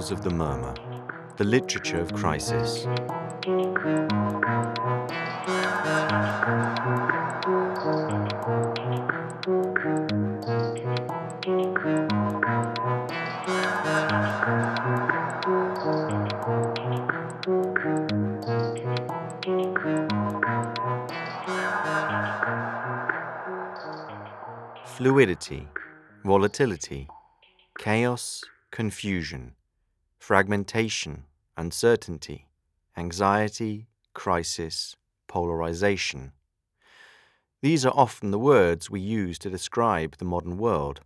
tentacles of the murmur, the literature of crisis. Fluidity, volatility, chaos, confusion, fragmentation, uncertainty, anxiety, crisis, polarization. These are often the words we use to describe the modern world,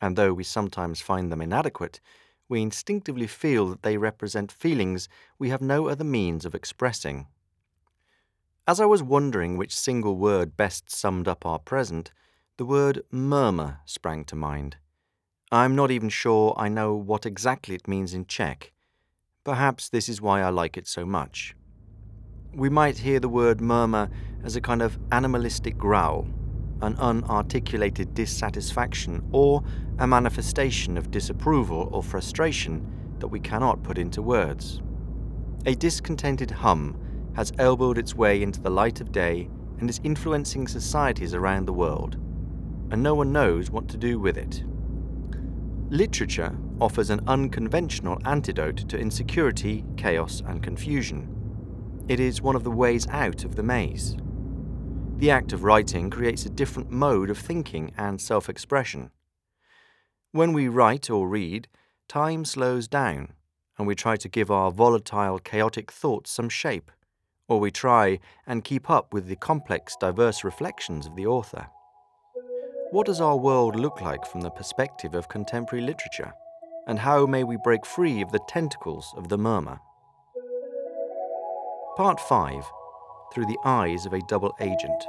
and though we sometimes find them inadequate, we instinctively feel that they represent feelings we have no other means of expressing. As I was wondering which single word best summed up our present, the word murmur sprang to mind. I'm not even sure I know what exactly it means in Czech. Perhaps this is why I like it so much. We might hear the word murmur as a kind of animalistic growl, an unarticulated dissatisfaction, or a manifestation of disapproval or frustration that we cannot put into words. A discontented hum has elbowed its way into the light of day and is influencing societies around the world and no one knows what to do with it. Literature offers an unconventional antidote to insecurity, chaos, and confusion. It is one of the ways out of the maze. The act of writing creates a different mode of thinking and self expression. When we write or read, time slows down, and we try to give our volatile, chaotic thoughts some shape, or we try and keep up with the complex, diverse reflections of the author. What does our world look like from the perspective of contemporary literature? And how may we break free of the tentacles of the murmur? Part 5 Through the Eyes of a Double Agent.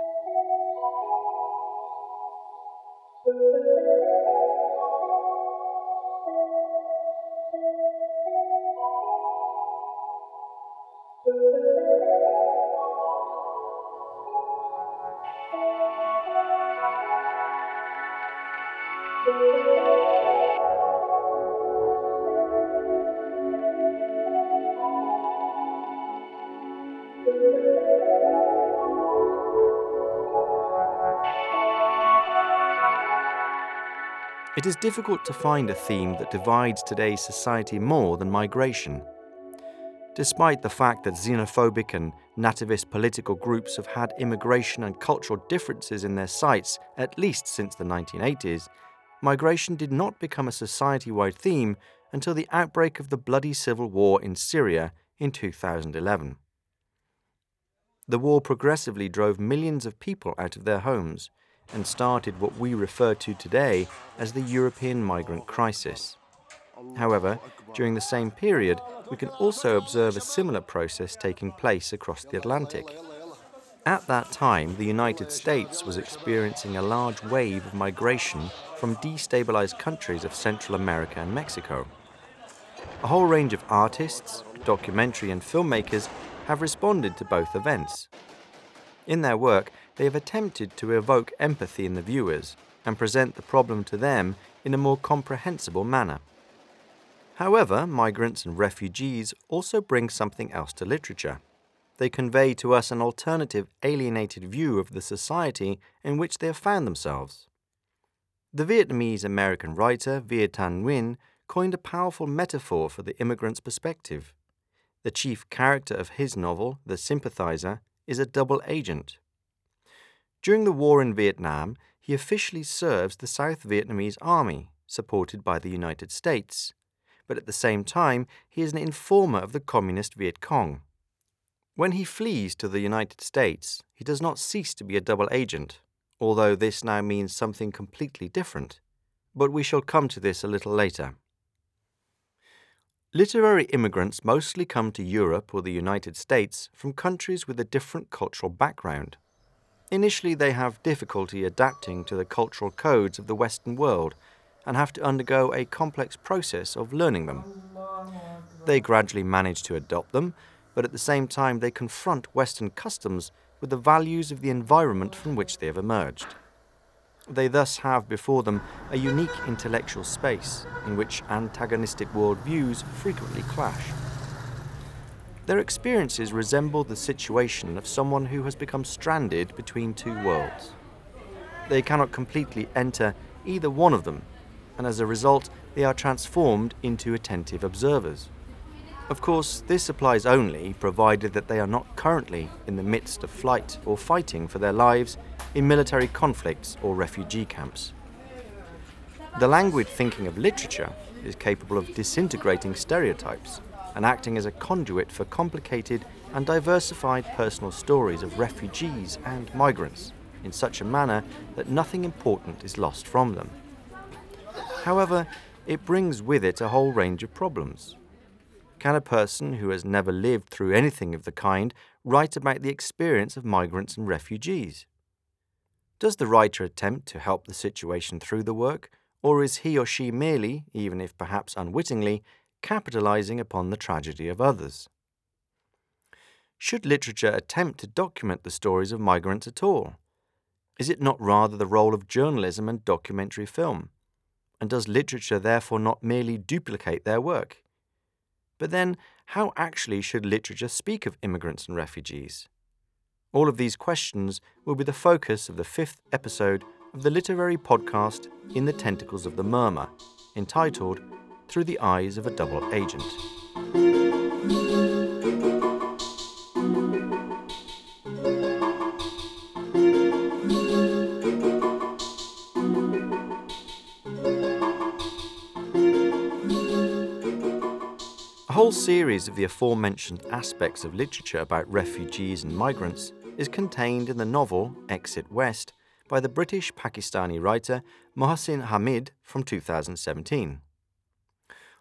It is difficult to find a theme that divides today's society more than migration. Despite the fact that xenophobic and nativist political groups have had immigration and cultural differences in their sights at least since the 1980s, migration did not become a society wide theme until the outbreak of the bloody civil war in Syria in 2011. The war progressively drove millions of people out of their homes and started what we refer to today as the European migrant crisis. However, during the same period, we can also observe a similar process taking place across the Atlantic. At that time, the United States was experiencing a large wave of migration from destabilized countries of Central America and Mexico. A whole range of artists, documentary, and filmmakers have responded to both events. In their work, they have attempted to evoke empathy in the viewers and present the problem to them in a more comprehensible manner. However, migrants and refugees also bring something else to literature. They convey to us an alternative, alienated view of the society in which they have found themselves. The Vietnamese American writer Viet Thanh Nguyen coined a powerful metaphor for the immigrant's perspective. The chief character of his novel, The Sympathizer, is a double agent. During the war in Vietnam, he officially serves the South Vietnamese Army, supported by the United States, but at the same time, he is an informer of the Communist Viet Cong. When he flees to the United States, he does not cease to be a double agent, although this now means something completely different. But we shall come to this a little later. Literary immigrants mostly come to Europe or the United States from countries with a different cultural background. Initially, they have difficulty adapting to the cultural codes of the Western world and have to undergo a complex process of learning them. They gradually manage to adopt them, but at the same time, they confront Western customs with the values of the environment from which they have emerged. They thus have before them a unique intellectual space in which antagonistic worldviews frequently clash. Their experiences resemble the situation of someone who has become stranded between two worlds. They cannot completely enter either one of them, and as a result, they are transformed into attentive observers. Of course, this applies only provided that they are not currently in the midst of flight or fighting for their lives in military conflicts or refugee camps. The languid thinking of literature is capable of disintegrating stereotypes and acting as a conduit for complicated and diversified personal stories of refugees and migrants in such a manner that nothing important is lost from them. However, it brings with it a whole range of problems. Can a person who has never lived through anything of the kind write about the experience of migrants and refugees? Does the writer attempt to help the situation through the work, or is he or she merely, even if perhaps unwittingly, capitalizing upon the tragedy of others. Should literature attempt to document the stories of migrants at all? Is it not rather the role of journalism and documentary film? And does literature therefore not merely duplicate their work? But then, how actually should literature speak of immigrants and refugees? All of these questions will be the focus of the fifth episode of the literary podcast In the Tentacles of the Murmur, entitled through the eyes of a double agent. A whole series of the aforementioned aspects of literature about refugees and migrants is contained in the novel Exit West by the British Pakistani writer Mohsin Hamid from 2017.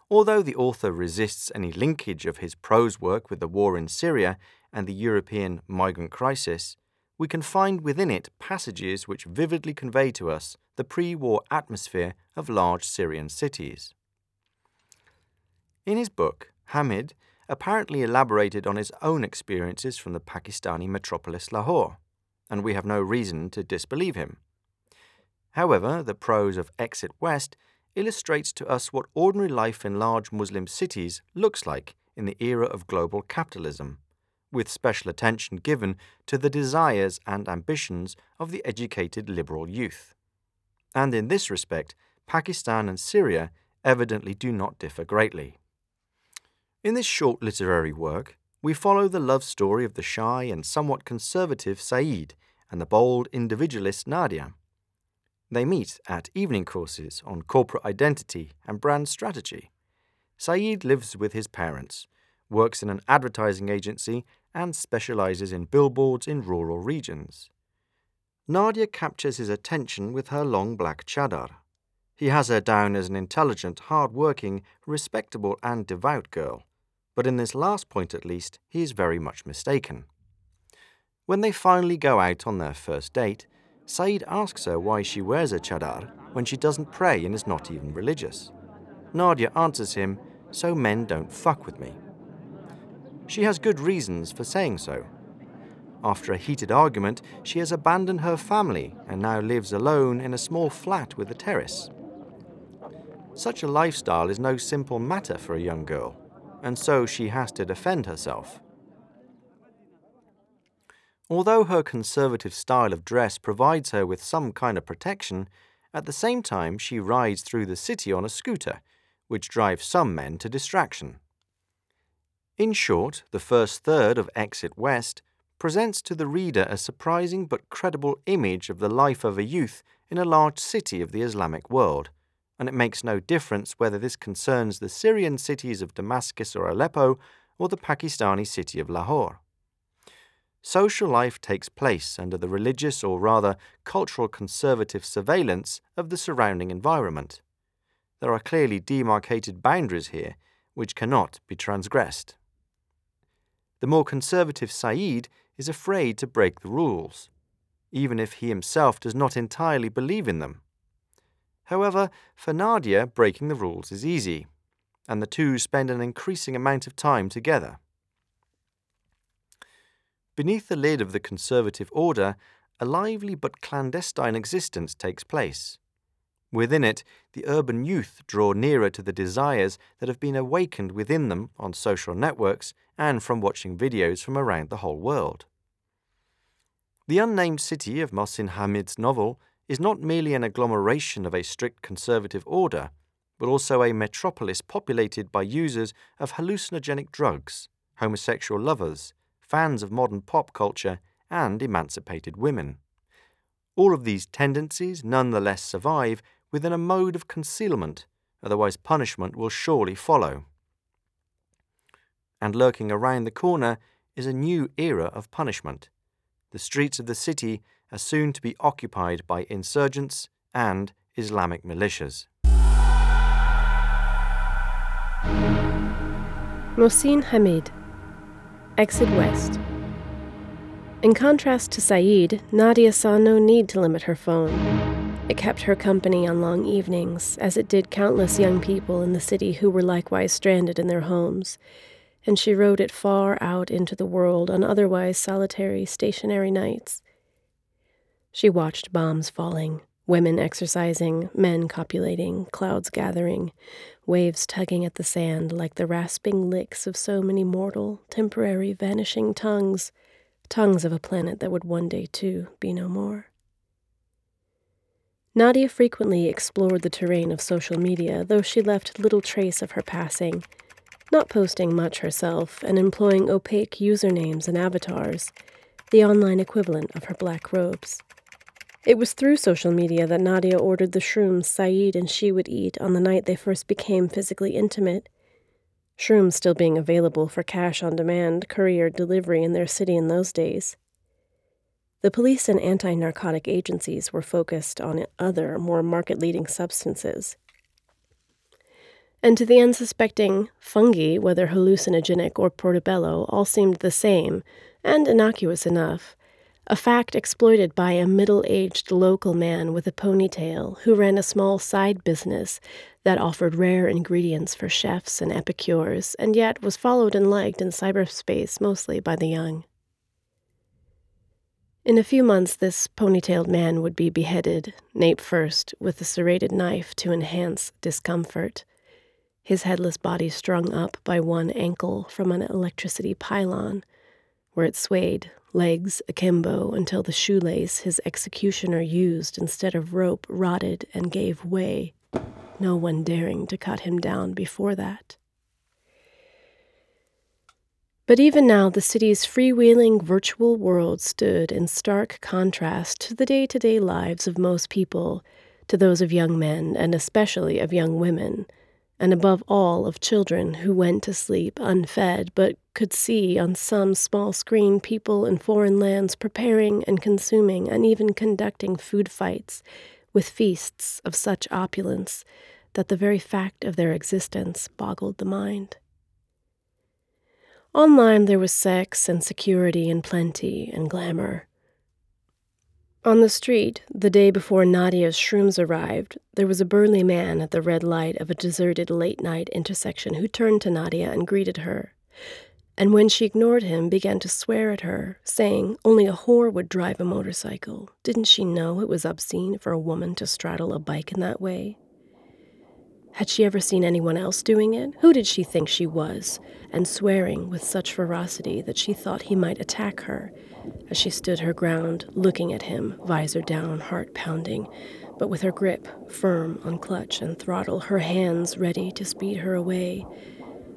Although the author resists any linkage of his prose work with the war in Syria and the European migrant crisis, we can find within it passages which vividly convey to us the pre war atmosphere of large Syrian cities. In his book, Hamid apparently elaborated on his own experiences from the Pakistani metropolis Lahore, and we have no reason to disbelieve him. However, the prose of Exit West illustrates to us what ordinary life in large Muslim cities looks like in the era of global capitalism, with special attention given to the desires and ambitions of the educated liberal youth. And in this respect, Pakistan and Syria evidently do not differ greatly. In this short literary work, we follow the love story of the shy and somewhat conservative Saeed and the bold individualist Nadia. They meet at evening courses on corporate identity and brand strategy. Saeed lives with his parents, works in an advertising agency, and specializes in billboards in rural regions. Nadia captures his attention with her long black chadar. He has her down as an intelligent, hard-working, respectable, and devout girl, but in this last point at least, he is very much mistaken. When they finally go out on their first date, Saeed asks her why she wears a chadar when she doesn't pray and is not even religious. Nadia answers him, So men don't fuck with me. She has good reasons for saying so. After a heated argument, she has abandoned her family and now lives alone in a small flat with a terrace. Such a lifestyle is no simple matter for a young girl, and so she has to defend herself. Although her conservative style of dress provides her with some kind of protection, at the same time she rides through the city on a scooter, which drives some men to distraction. In short, the first third of Exit West presents to the reader a surprising but credible image of the life of a youth in a large city of the Islamic world, and it makes no difference whether this concerns the Syrian cities of Damascus or Aleppo or the Pakistani city of Lahore. Social life takes place under the religious or rather cultural conservative surveillance of the surrounding environment. There are clearly demarcated boundaries here which cannot be transgressed. The more conservative Saeed is afraid to break the rules, even if he himself does not entirely believe in them. However, for Nadia, breaking the rules is easy, and the two spend an increasing amount of time together. Beneath the lid of the conservative order, a lively but clandestine existence takes place. Within it, the urban youth draw nearer to the desires that have been awakened within them on social networks and from watching videos from around the whole world. The unnamed city of Mohsin Hamid's novel is not merely an agglomeration of a strict conservative order, but also a metropolis populated by users of hallucinogenic drugs, homosexual lovers, fans of modern pop culture, and emancipated women. All of these tendencies nonetheless survive within a mode of concealment, otherwise, punishment will surely follow. And lurking around the corner is a new era of punishment. The streets of the city are soon to be occupied by insurgents and Islamic militias. Mohsin Hamid, Exit West. In contrast to Saeed, Nadia saw no need to limit her phone. It kept her company on long evenings, as it did countless young people in the city who were likewise stranded in their homes, and she rode it far out into the world on otherwise solitary, stationary nights. She watched bombs falling, women exercising, men copulating, clouds gathering, waves tugging at the sand like the rasping licks of so many mortal, temporary, vanishing tongues, tongues of a planet that would one day, too, be no more. Nadia frequently explored the terrain of social media, though she left little trace of her passing, not posting much herself and employing opaque usernames and avatars, the online equivalent of her black robes. It was through social media that Nadia ordered the shrooms Saeed and she would eat on the night they first became physically intimate. Shrooms still being available for cash on demand courier delivery in their city in those days. The police and anti narcotic agencies were focused on other, more market leading substances. And to the unsuspecting, fungi, whether hallucinogenic or portobello, all seemed the same and innocuous enough a fact exploited by a middle aged local man with a ponytail who ran a small side business that offered rare ingredients for chefs and epicures, and yet was followed and liked in cyberspace mostly by the young. In a few months, this ponytailed man would be beheaded, nape first, with a serrated knife to enhance discomfort, his headless body strung up by one ankle from an electricity pylon, where it swayed legs akimbo until the shoelace his executioner used instead of rope rotted and gave way, no one daring to cut him down before that. But even now, the city's freewheeling virtual world stood in stark contrast to the day to day lives of most people, to those of young men, and especially of young women and above all of children who went to sleep unfed but could see on some small screen people in foreign lands preparing and consuming and even conducting food fights with feasts of such opulence that the very fact of their existence boggled the mind. Online there was sex and security and plenty and glamour. On the street, the day before Nadia's shrooms arrived, there was a burly man at the red light of a deserted late night intersection who turned to Nadia and greeted her. And when she ignored him, began to swear at her, saying only a whore would drive a motorcycle. Didn't she know it was obscene for a woman to straddle a bike in that way? Had she ever seen anyone else doing it? Who did she think she was? And swearing with such ferocity that she thought he might attack her as she stood her ground, looking at him, visor down, heart pounding, but with her grip firm on clutch and throttle, her hands ready to speed her away.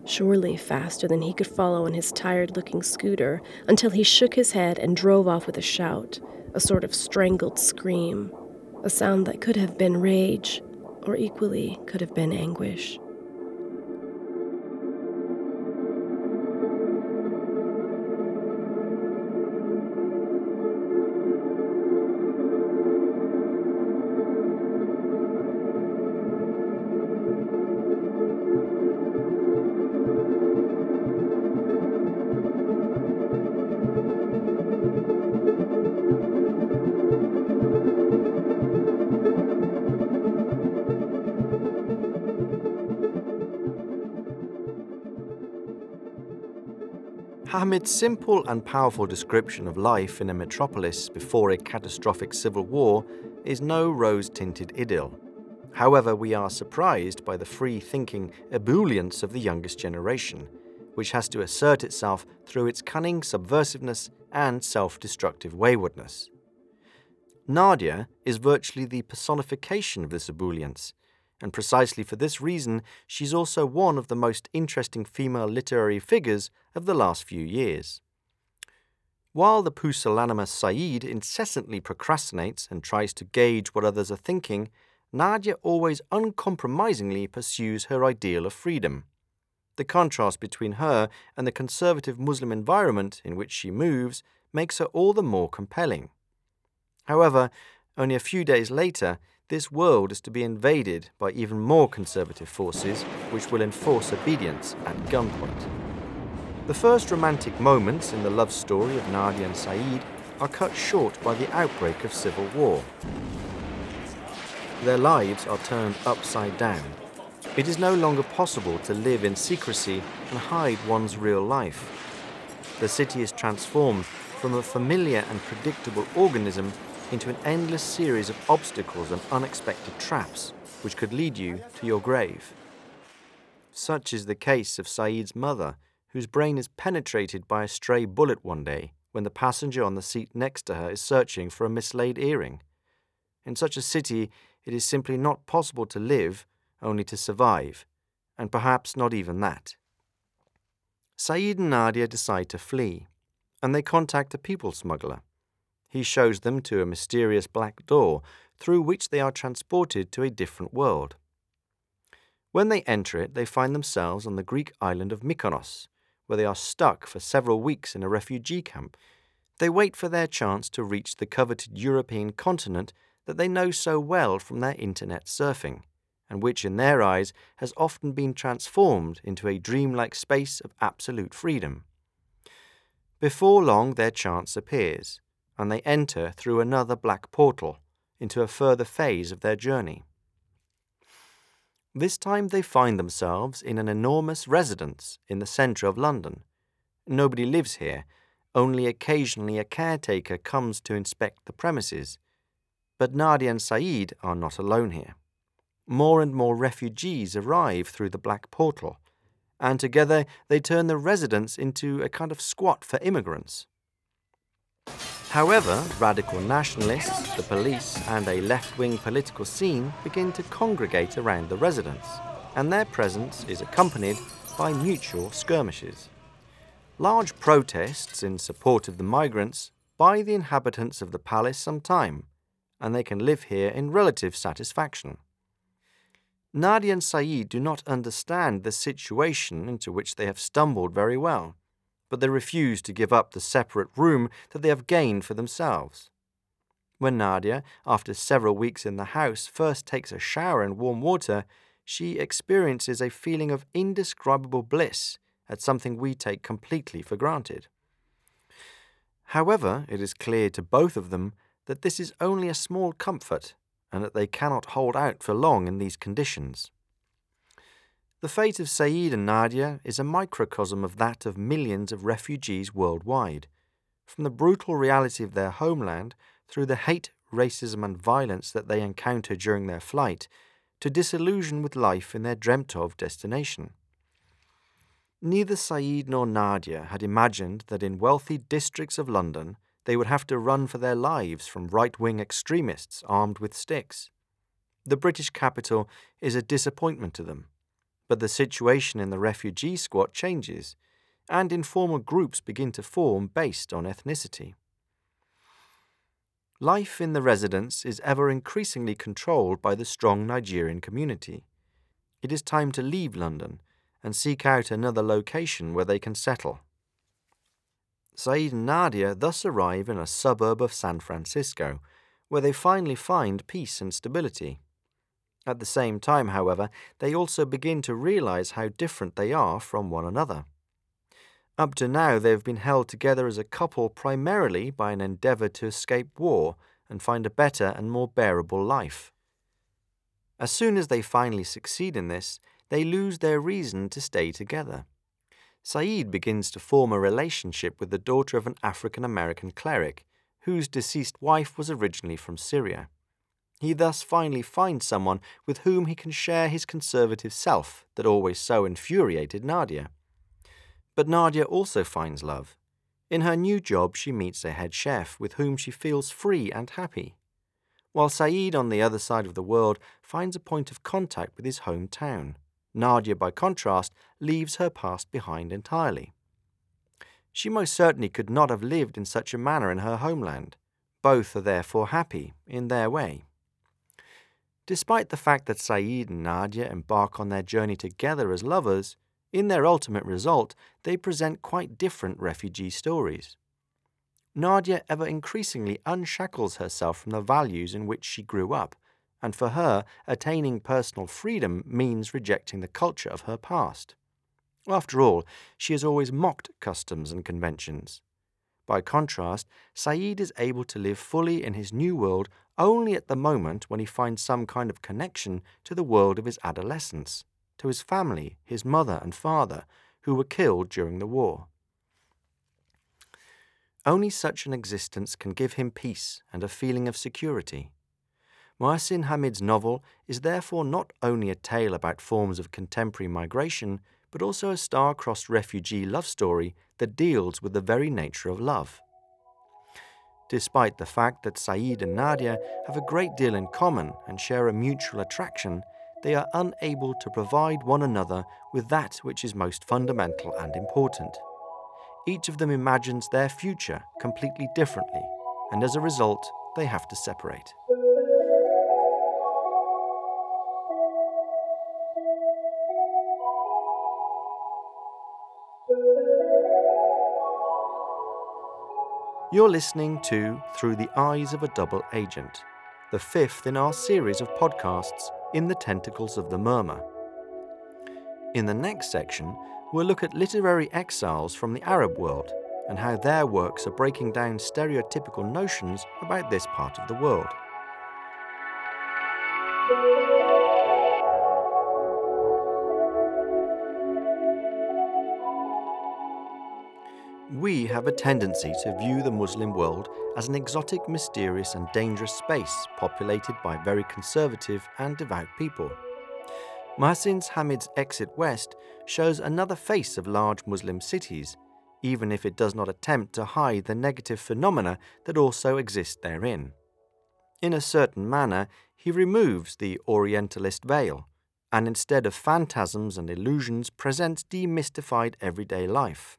Surely faster than he could follow on his tired looking scooter, until he shook his head and drove off with a shout, a sort of strangled scream, a sound that could have been rage, or equally could have been anguish. Hamid's simple and powerful description of life in a metropolis before a catastrophic civil war is no rose tinted idyll. However, we are surprised by the free thinking ebullience of the youngest generation, which has to assert itself through its cunning subversiveness and self destructive waywardness. Nadia is virtually the personification of this ebullience, and precisely for this reason, she's also one of the most interesting female literary figures of the last few years. While the pusillanimous Saeed incessantly procrastinates and tries to gauge what others are thinking, Nadia always uncompromisingly pursues her ideal of freedom. The contrast between her and the conservative Muslim environment in which she moves makes her all the more compelling. However, only a few days later, this world is to be invaded by even more conservative forces which will enforce obedience at gunpoint. The first romantic moments in the love story of Nadia and Saeed are cut short by the outbreak of civil war. Their lives are turned upside down. It is no longer possible to live in secrecy and hide one's real life. The city is transformed from a familiar and predictable organism into an endless series of obstacles and unexpected traps which could lead you to your grave. Such is the case of Saeed's mother, whose brain is penetrated by a stray bullet one day when the passenger on the seat next to her is searching for a mislaid earring. In such a city, it is simply not possible to live, only to survive, and perhaps not even that. Saeed and Nadia decide to flee, and they contact a people smuggler he shows them to a mysterious black door through which they are transported to a different world. When they enter it, they find themselves on the Greek island of Mykonos, where they are stuck for several weeks in a refugee camp. They wait for their chance to reach the coveted European continent that they know so well from their internet surfing, and which in their eyes has often been transformed into a dreamlike space of absolute freedom. Before long, their chance appears and they enter through another black portal into a further phase of their journey. This time they find themselves in an enormous residence in the centre of London. Nobody lives here, only occasionally a caretaker comes to inspect the premises. But Nadia and Saeed are not alone here. More and more refugees arrive through the black portal, and together they turn the residence into a kind of squat for immigrants. However, radical nationalists, the police, and a left wing political scene begin to congregate around the residence, and their presence is accompanied by mutual skirmishes. Large protests in support of the migrants buy the inhabitants of the palace some time, and they can live here in relative satisfaction. Nadia and Saeed do not understand the situation into which they have stumbled very well but they refuse to give up the separate room that they have gained for themselves. When Nadia, after several weeks in the house, first takes a shower in warm water, she experiences a feeling of indescribable bliss at something we take completely for granted. However, it is clear to both of them that this is only a small comfort and that they cannot hold out for long in these conditions. The fate of Saeed and Nadia is a microcosm of that of millions of refugees worldwide. From the brutal reality of their homeland, through the hate, racism, and violence that they encounter during their flight, to disillusion with life in their dreamt of destination. Neither Saeed nor Nadia had imagined that in wealthy districts of London they would have to run for their lives from right wing extremists armed with sticks. The British capital is a disappointment to them but the situation in the refugee squat changes, and informal groups begin to form based on ethnicity. Life in the residence is ever increasingly controlled by the strong Nigerian community. It is time to leave London and seek out another location where they can settle. Saeed and Nadia thus arrive in a suburb of San Francisco, where they finally find peace and stability. At the same time, however, they also begin to realize how different they are from one another. Up to now, they have been held together as a couple primarily by an endeavor to escape war and find a better and more bearable life. As soon as they finally succeed in this, they lose their reason to stay together. Saeed begins to form a relationship with the daughter of an African American cleric, whose deceased wife was originally from Syria. He thus finally finds someone with whom he can share his conservative self that always so infuriated Nadia. But Nadia also finds love. In her new job, she meets a head chef with whom she feels free and happy. While Saeed on the other side of the world finds a point of contact with his hometown, Nadia, by contrast, leaves her past behind entirely. She most certainly could not have lived in such a manner in her homeland. Both are therefore happy in their way. Despite the fact that Saeed and Nadia embark on their journey together as lovers, in their ultimate result, they present quite different refugee stories. Nadia ever increasingly unshackles herself from the values in which she grew up, and for her, attaining personal freedom means rejecting the culture of her past. After all, she has always mocked customs and conventions. By contrast, Saeed is able to live fully in his new world only at the moment when he finds some kind of connection to the world of his adolescence, to his family, his mother and father, who were killed during the war. Only such an existence can give him peace and a feeling of security. Mohsin Hamid's novel is therefore not only a tale about forms of contemporary migration, but also a star-crossed refugee love story that deals with the very nature of love. Despite the fact that Saeed and Nadia have a great deal in common and share a mutual attraction, they are unable to provide one another with that which is most fundamental and important. Each of them imagines their future completely differently, and as a result, they have to separate. You're listening to Through the Eyes of a Double Agent, the fifth in our series of podcasts in the Tentacles of the Murmur. In the next section, we'll look at literary exiles from the Arab world and how their works are breaking down stereotypical notions about this part of the world. We have a tendency to view the Muslim world as an exotic, mysterious, and dangerous space populated by very conservative and devout people. Mohsin Hamid's Exit West shows another face of large Muslim cities, even if it does not attempt to hide the negative phenomena that also exist therein. In a certain manner, he removes the Orientalist veil, and instead of phantasms and illusions, presents demystified everyday life.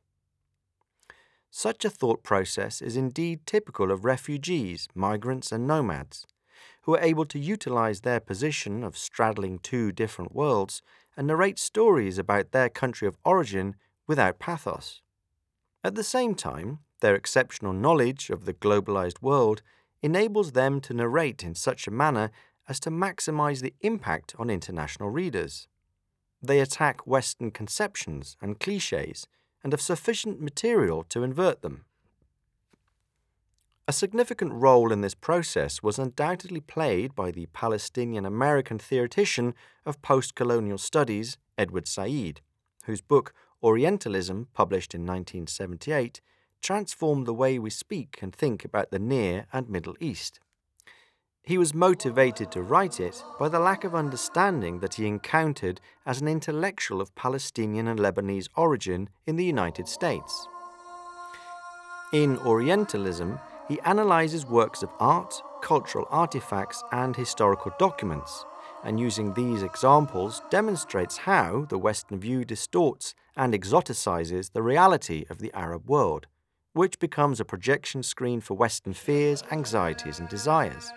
Such a thought process is indeed typical of refugees, migrants, and nomads, who are able to utilize their position of straddling two different worlds and narrate stories about their country of origin without pathos. At the same time, their exceptional knowledge of the globalized world enables them to narrate in such a manner as to maximize the impact on international readers. They attack Western conceptions and cliches and of sufficient material to invert them. A significant role in this process was undoubtedly played by the Palestinian American theoretician of post colonial studies, Edward Said, whose book Orientalism, published in 1978, transformed the way we speak and think about the Near and Middle East. He was motivated to write it by the lack of understanding that he encountered as an intellectual of Palestinian and Lebanese origin in the United States. In Orientalism, he analyzes works of art, cultural artifacts, and historical documents, and using these examples demonstrates how the Western view distorts and exoticizes the reality of the Arab world, which becomes a projection screen for Western fears, anxieties, and desires.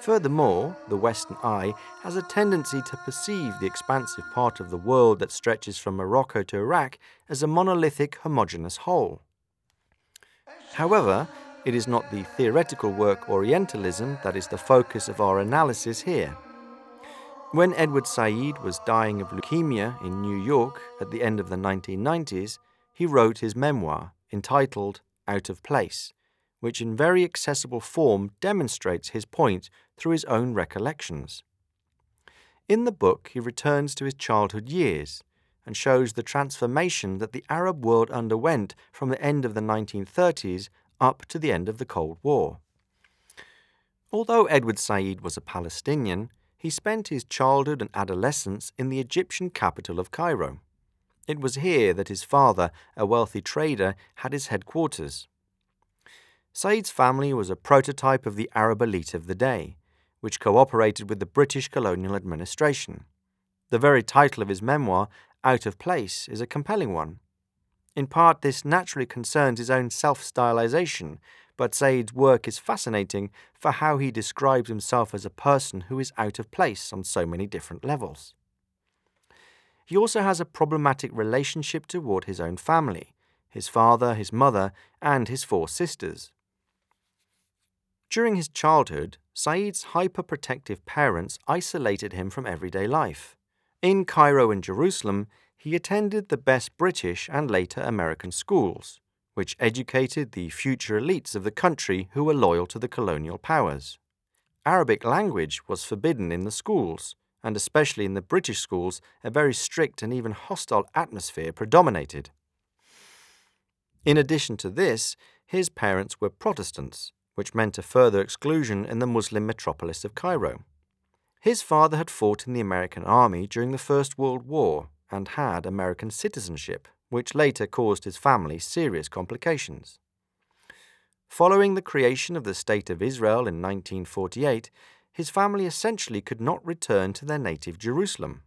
Furthermore, the Western eye has a tendency to perceive the expansive part of the world that stretches from Morocco to Iraq as a monolithic, homogeneous whole. However, it is not the theoretical work Orientalism that is the focus of our analysis here. When Edward Said was dying of leukemia in New York at the end of the 1990s, he wrote his memoir entitled Out of Place, which in very accessible form demonstrates his point through his own recollections. In the book, he returns to his childhood years and shows the transformation that the Arab world underwent from the end of the 1930s up to the end of the Cold War. Although Edward Said was a Palestinian, he spent his childhood and adolescence in the Egyptian capital of Cairo. It was here that his father, a wealthy trader, had his headquarters. Said's family was a prototype of the Arab elite of the day, which cooperated with the British colonial administration. The very title of his memoir, Out of Place, is a compelling one. In part, this naturally concerns his own self stylization, but Said's work is fascinating for how he describes himself as a person who is out of place on so many different levels. He also has a problematic relationship toward his own family his father, his mother, and his four sisters. During his childhood, Said's hyperprotective parents isolated him from everyday life. In Cairo and Jerusalem, he attended the best British and later American schools, which educated the future elites of the country who were loyal to the colonial powers. Arabic language was forbidden in the schools, and especially in the British schools, a very strict and even hostile atmosphere predominated. In addition to this, his parents were Protestants, which meant a further exclusion in the Muslim metropolis of Cairo. His father had fought in the American Army during the First World War and had American citizenship, which later caused his family serious complications. Following the creation of the State of Israel in 1948, his family essentially could not return to their native Jerusalem.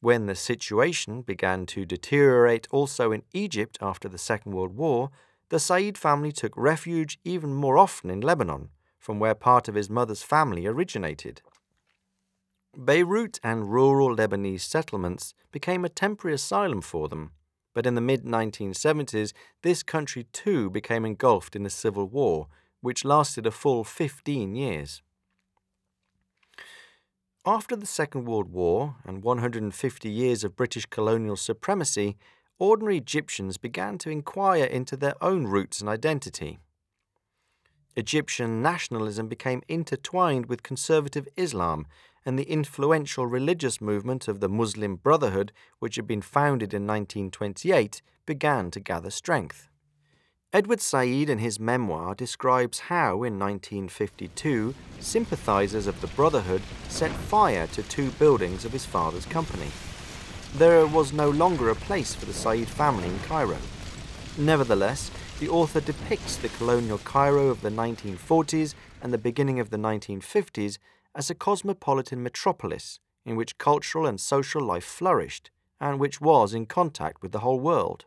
When the situation began to deteriorate also in Egypt after the Second World War, the Said family took refuge even more often in Lebanon, from where part of his mother's family originated. Beirut and rural Lebanese settlements became a temporary asylum for them, but in the mid 1970s, this country too became engulfed in a civil war, which lasted a full 15 years. After the Second World War and 150 years of British colonial supremacy, ordinary Egyptians began to inquire into their own roots and identity. Egyptian nationalism became intertwined with conservative Islam and the influential religious movement of the Muslim Brotherhood, which had been founded in 1928, began to gather strength. Edward Said, in his memoir, describes how, in 1952, sympathizers of the Brotherhood set fire to two buildings of his father's company. There was no longer a place for the Said family in Cairo. Nevertheless, the author depicts the colonial Cairo of the 1940s and the beginning of the 1950s as a cosmopolitan metropolis in which cultural and social life flourished, and which was in contact with the whole world.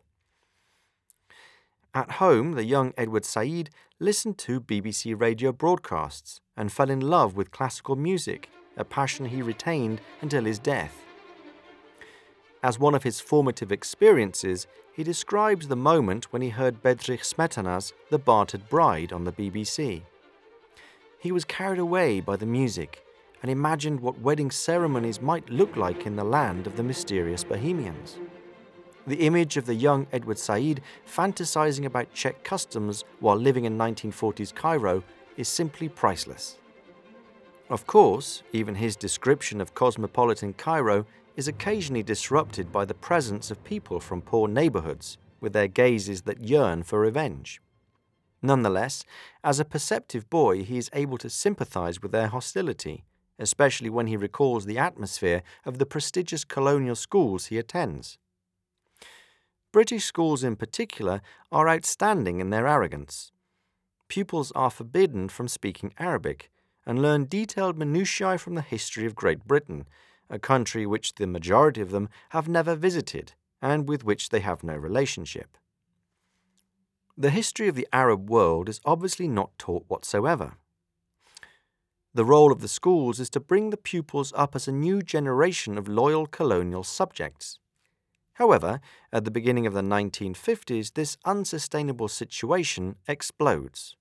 At home, the young Edward Said listened to BBC radio broadcasts and fell in love with classical music, a passion he retained until his death. As one of his formative experiences, he describes the moment when he heard Bedřich Smetana's The Bartered Bride on the BBC. He was carried away by the music and imagined what wedding ceremonies might look like in the land of the mysterious Bohemians. The image of the young Edward Said fantasizing about Czech customs while living in 1940s Cairo is simply priceless. Of course, even his description of cosmopolitan Cairo is occasionally disrupted by the presence of people from poor neighborhoods with their gazes that yearn for revenge. Nonetheless, as a perceptive boy, he is able to sympathize with their hostility, especially when he recalls the atmosphere of the prestigious colonial schools he attends. British schools, in particular, are outstanding in their arrogance. Pupils are forbidden from speaking Arabic and learn detailed minutiae from the history of Great Britain, a country which the majority of them have never visited and with which they have no relationship. The history of the Arab world is obviously not taught whatsoever. The role of the schools is to bring the pupils up as a new generation of loyal colonial subjects. However, at the beginning of the 1950s, this unsustainable situation explodes.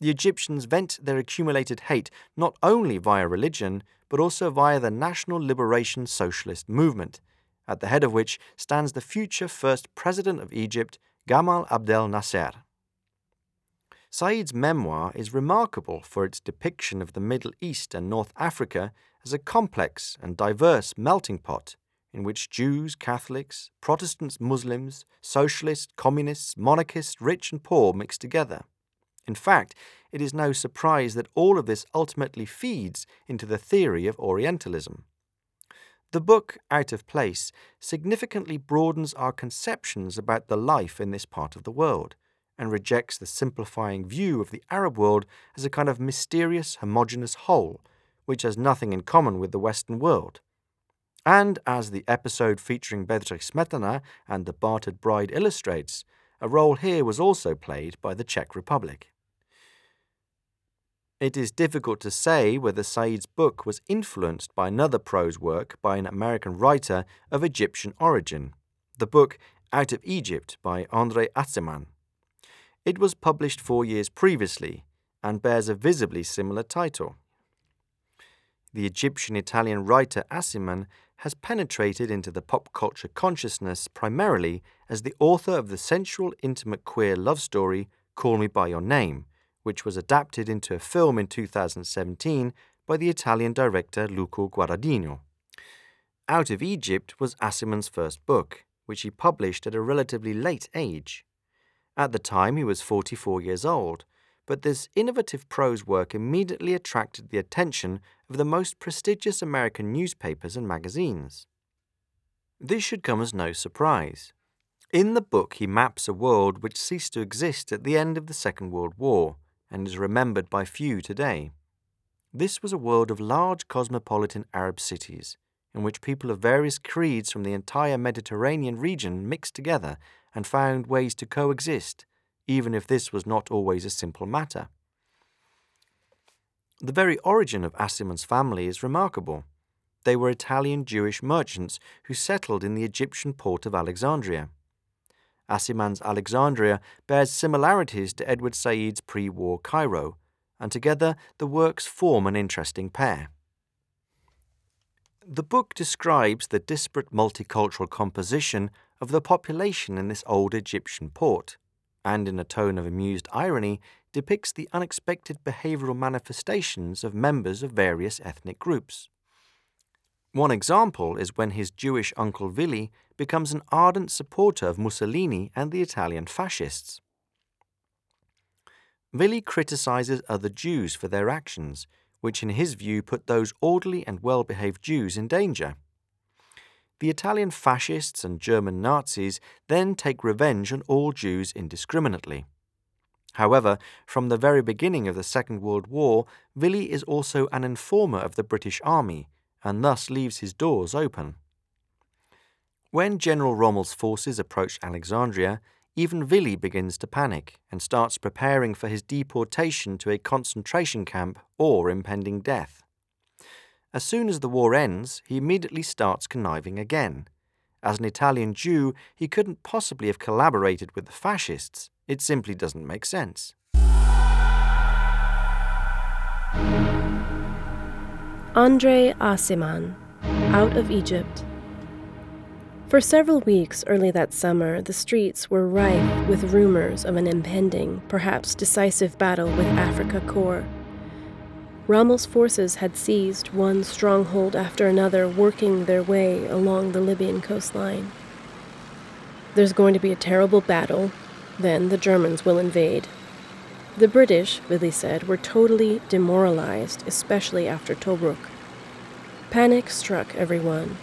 The Egyptians vent their accumulated hate not only via religion, but also via the National Liberation Socialist Movement, at the head of which stands the future first president of Egypt, Gamal Abdel Nasser. Said's memoir is remarkable for its depiction of the Middle East and North Africa as a complex and diverse melting pot, in which Jews, Catholics, Protestants, Muslims, socialists, communists, monarchists, rich and poor mix together. In fact, it is no surprise that all of this ultimately feeds into the theory of Orientalism. The book, Out of Place, significantly broadens our conceptions about the life in this part of the world and rejects the simplifying view of the Arab world as a kind of mysterious, homogeneous whole, which has nothing in common with the Western world. And as the episode featuring Bedřich Smetana and the Bartered Bride illustrates, a role here was also played by the Czech Republic. It is difficult to say whether Said's book was influenced by another prose work by an American writer of Egyptian origin, the book Out of Egypt by André Aciman. It was published four years previously and bears a visibly similar title. The Egyptian Italian writer Aciman has penetrated into the pop culture consciousness primarily as the author of the sensual, intimate queer love story Call Me By Your Name, which was adapted into a film in 2017 by the Italian director Luca Guadagnino. Out of Egypt was Aciman's first book, which he published at a relatively late age. At the time, he was 44 years old, but this innovative prose work immediately attracted the attention of the most prestigious American newspapers and magazines. This should come as no surprise. In the book, he maps a world which ceased to exist at the end of the Second World War and is remembered by few today. This was a world of large cosmopolitan Arab cities, in which people of various creeds from the entire Mediterranean region mixed together and found ways to coexist, even if this was not always a simple matter. The very origin of Aciman's family is remarkable. They were Italian Jewish merchants who settled in the Egyptian port of Alexandria. Aciman's Alexandria bears similarities to Edward Said's pre war Cairo, and together the works form an interesting pair. The book describes the disparate multicultural composition of the population in this old Egyptian port, and in a tone of amused irony depicts the unexpected behavioral manifestations of members of various ethnic groups. One example is when his Jewish uncle Vili becomes an ardent supporter of Mussolini and the Italian fascists. Vili criticizes other Jews for their actions, which in his view put those orderly and well behaved Jews in danger. The Italian fascists and German Nazis then take revenge on all Jews indiscriminately. However, from the very beginning of the Second World War, Vili is also an informer of the British Army and thus leaves his doors open. When General Rommel's forces approach Alexandria, even Vili begins to panic and starts preparing for his deportation to a concentration camp or impending death. As soon as the war ends, he immediately starts conniving again. As an Italian Jew, he couldn't possibly have collaborated with the fascists. It simply doesn't make sense. Andre Aciman, Out of Egypt. For several weeks early that summer, the streets were rife with rumors of an impending, perhaps decisive battle with Afrika Korps. Rommel's forces had seized one stronghold after another, working their way along the Libyan coastline. There's going to be a terrible battle, then the Germans will invade, the British, Vili said, were totally demoralized, especially after Tobruk. Panic struck everyone.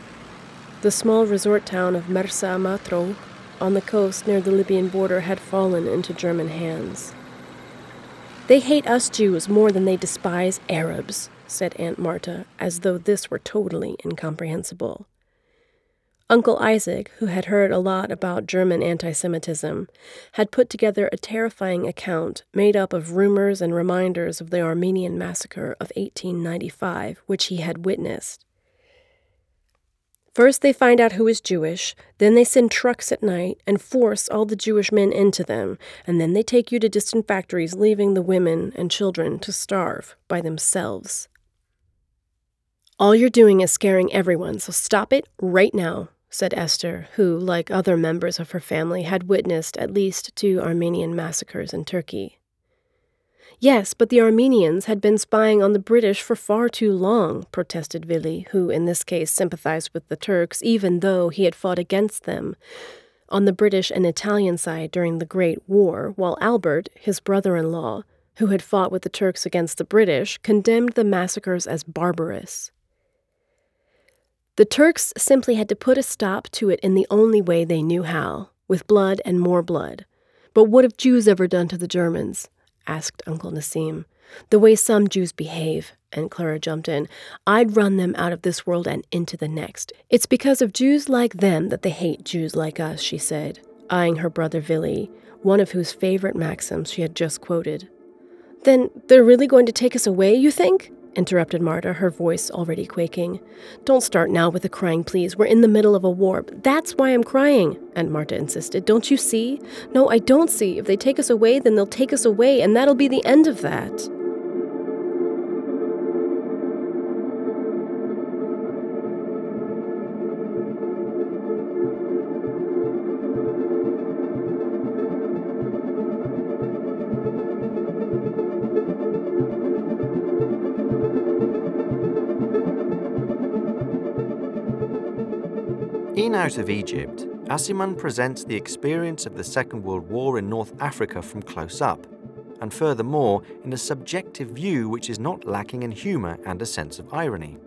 The small resort town of Mersa Matruh on the coast near the Libyan border had fallen into German hands. They hate us Jews more than they despise Arabs, said Aunt Marta, as though this were totally incomprehensible. Uncle Isaac, who had heard a lot about German anti Semitism, had put together a terrifying account made up of rumors and reminders of the Armenian massacre of 1895, which he had witnessed. First, they find out who is Jewish, then, they send trucks at night and force all the Jewish men into them, and then they take you to distant factories, leaving the women and children to starve by themselves. All you're doing is scaring everyone, so stop it right now said Esther, who, like other members of her family, had witnessed at least two Armenian massacres in Turkey. Yes, but the Armenians had been spying on the British for far too long, protested Vili, who in this case sympathized with the Turks even though he had fought against them on the British and Italian side during the Great War, while Albert, his brother in law, who had fought with the Turks against the British, condemned the massacres as barbarous. The Turks simply had to put a stop to it in the only way they knew how, with blood and more blood. But what have Jews ever done to the Germans? asked Uncle Nassim. The way some Jews behave, and Clara jumped in. I'd run them out of this world and into the next. It's because of Jews like them that they hate Jews like us, she said, eyeing her brother Vili, one of whose favorite maxims she had just quoted. Then they're really going to take us away, you think? Interrupted Marta, her voice already quaking. Don't start now with the crying, please. We're in the middle of a war. That's why I'm crying, Aunt Marta insisted. Don't you see? No, I don't see. If they take us away, then they'll take us away, and that'll be the end of that. Out of Egypt, Aciman presents the experience of the Second World War in North Africa from close up, and furthermore, in a subjective view which is not lacking in humour and a sense of irony.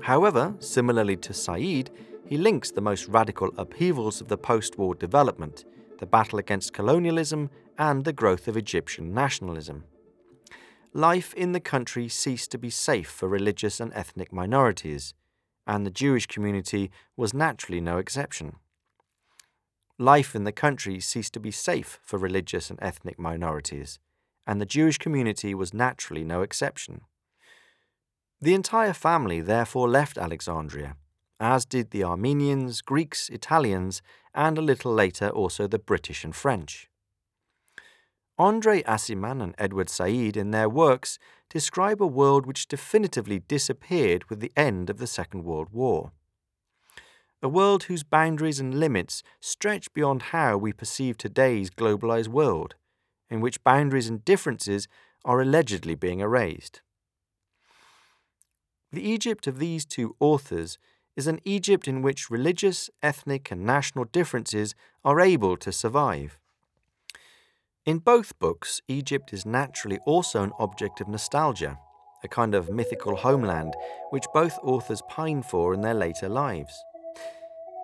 However, similarly to Said, he links the most radical upheavals of the post war development, the battle against colonialism, and the growth of Egyptian nationalism. Life in the country ceased to be safe for religious and ethnic minorities and the Jewish community was naturally no exception. Life in the country ceased to be safe for religious and ethnic minorities, and the Jewish community was naturally no exception. The entire family therefore left Alexandria, as did the Armenians, Greeks, Italians, and a little later also the British and French. Andre Aciman and Edward Said, in their works, describe a world which definitively disappeared with the end of the Second World War. A world whose boundaries and limits stretch beyond how we perceive today's globalized world, in which boundaries and differences are allegedly being erased. The Egypt of these two authors is an Egypt in which religious, ethnic, and national differences are able to survive. In both books, Egypt is naturally also an object of nostalgia, a kind of mythical homeland which both authors pine for in their later lives.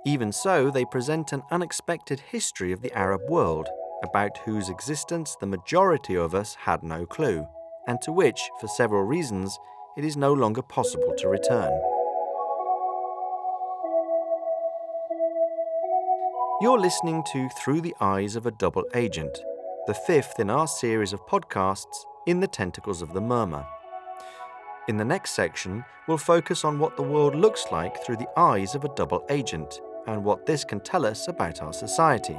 Even so, they present an unexpected history of the Arab world, about whose existence the majority of us had no clue, and to which, for several reasons, it is no longer possible to return. You're listening to Through the Eyes of a Double Agent the fifth in our series of podcasts, In the Tentacles of the Murmur. In the next section, we'll focus on what the world looks like through the eyes of a double agent and what this can tell us about our society.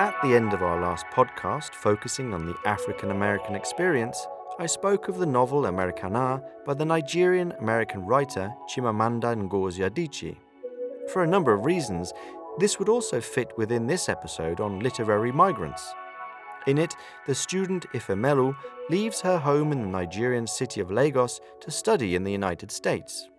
At the end of our last podcast, focusing on the African American experience, I spoke of the novel Americanah by the Nigerian American writer Chimamanda Ngozi Adichie. For a number of reasons, this would also fit within this episode on literary migrants. In it, the student Ifemelu leaves her home in the Nigerian city of Lagos to study in the United States.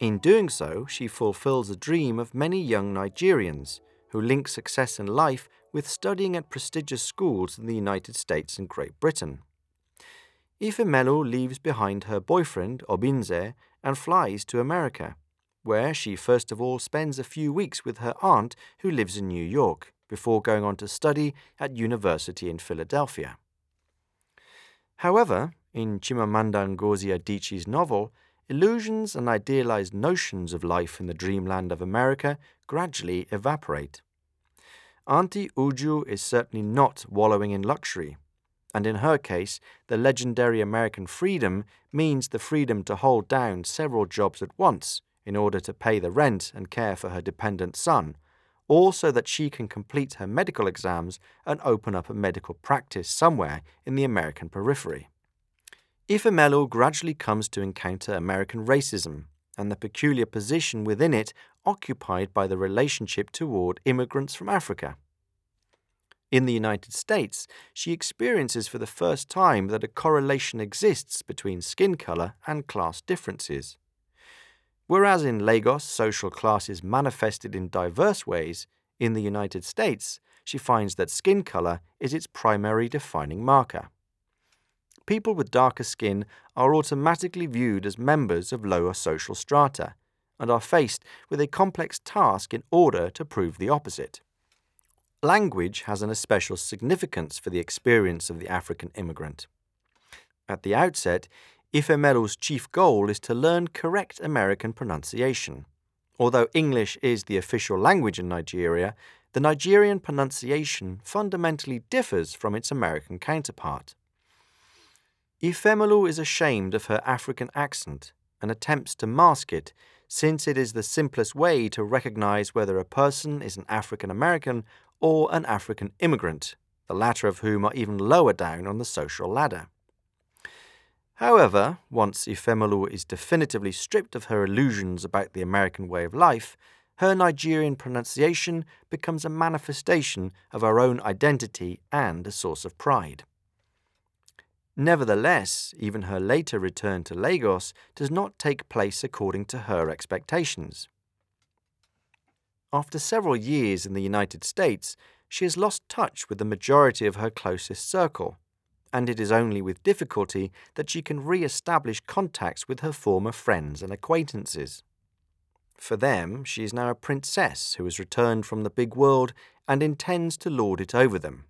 In doing so, she fulfills a dream of many young Nigerians who link success in life with studying at prestigious schools in the United States and Great Britain. Ifemelu leaves behind her boyfriend, Obinze, and flies to America, where she first of all spends a few weeks with her aunt who lives in New York, before going on to study at university in Philadelphia. However, in Chimamanda Ngozi Adichie's novel, illusions and idealized notions of life in the dreamland of America gradually evaporate. Auntie Uju is certainly not wallowing in luxury and in her case, the legendary American freedom means the freedom to hold down several jobs at once in order to pay the rent and care for her dependent son, or so that she can complete her medical exams and open up a medical practice somewhere in the American periphery. Ifemelu gradually comes to encounter American racism and the peculiar position within it occupied by the relationship toward immigrants from Africa. In the United States, she experiences for the first time that a correlation exists between skin color and class differences. Whereas in Lagos social class is manifested in diverse ways, in the United States, she finds that skin color is its primary defining marker. People with darker skin are automatically viewed as members of lower social strata and are faced with a complex task in order to prove the opposite. Language has an especial significance for the experience of the African immigrant. At the outset, Ifemelu's chief goal is to learn correct American pronunciation. Although English is the official language in Nigeria, the Nigerian pronunciation fundamentally differs from its American counterpart. Ifemelu is ashamed of her African accent and attempts to mask it, since it is the simplest way to recognize whether a person is an African American or an African immigrant, the latter of whom are even lower down on the social ladder. However, once Ifemelu is definitively stripped of her illusions about the American way of life, her Nigerian pronunciation becomes a manifestation of her own identity and a source of pride. Nevertheless, even her later return to Lagos does not take place according to her expectations. After several years in the United States, she has lost touch with the majority of her closest circle, and it is only with difficulty that she can re establish contacts with her former friends and acquaintances. For them, she is now a princess who has returned from the big world and intends to lord it over them.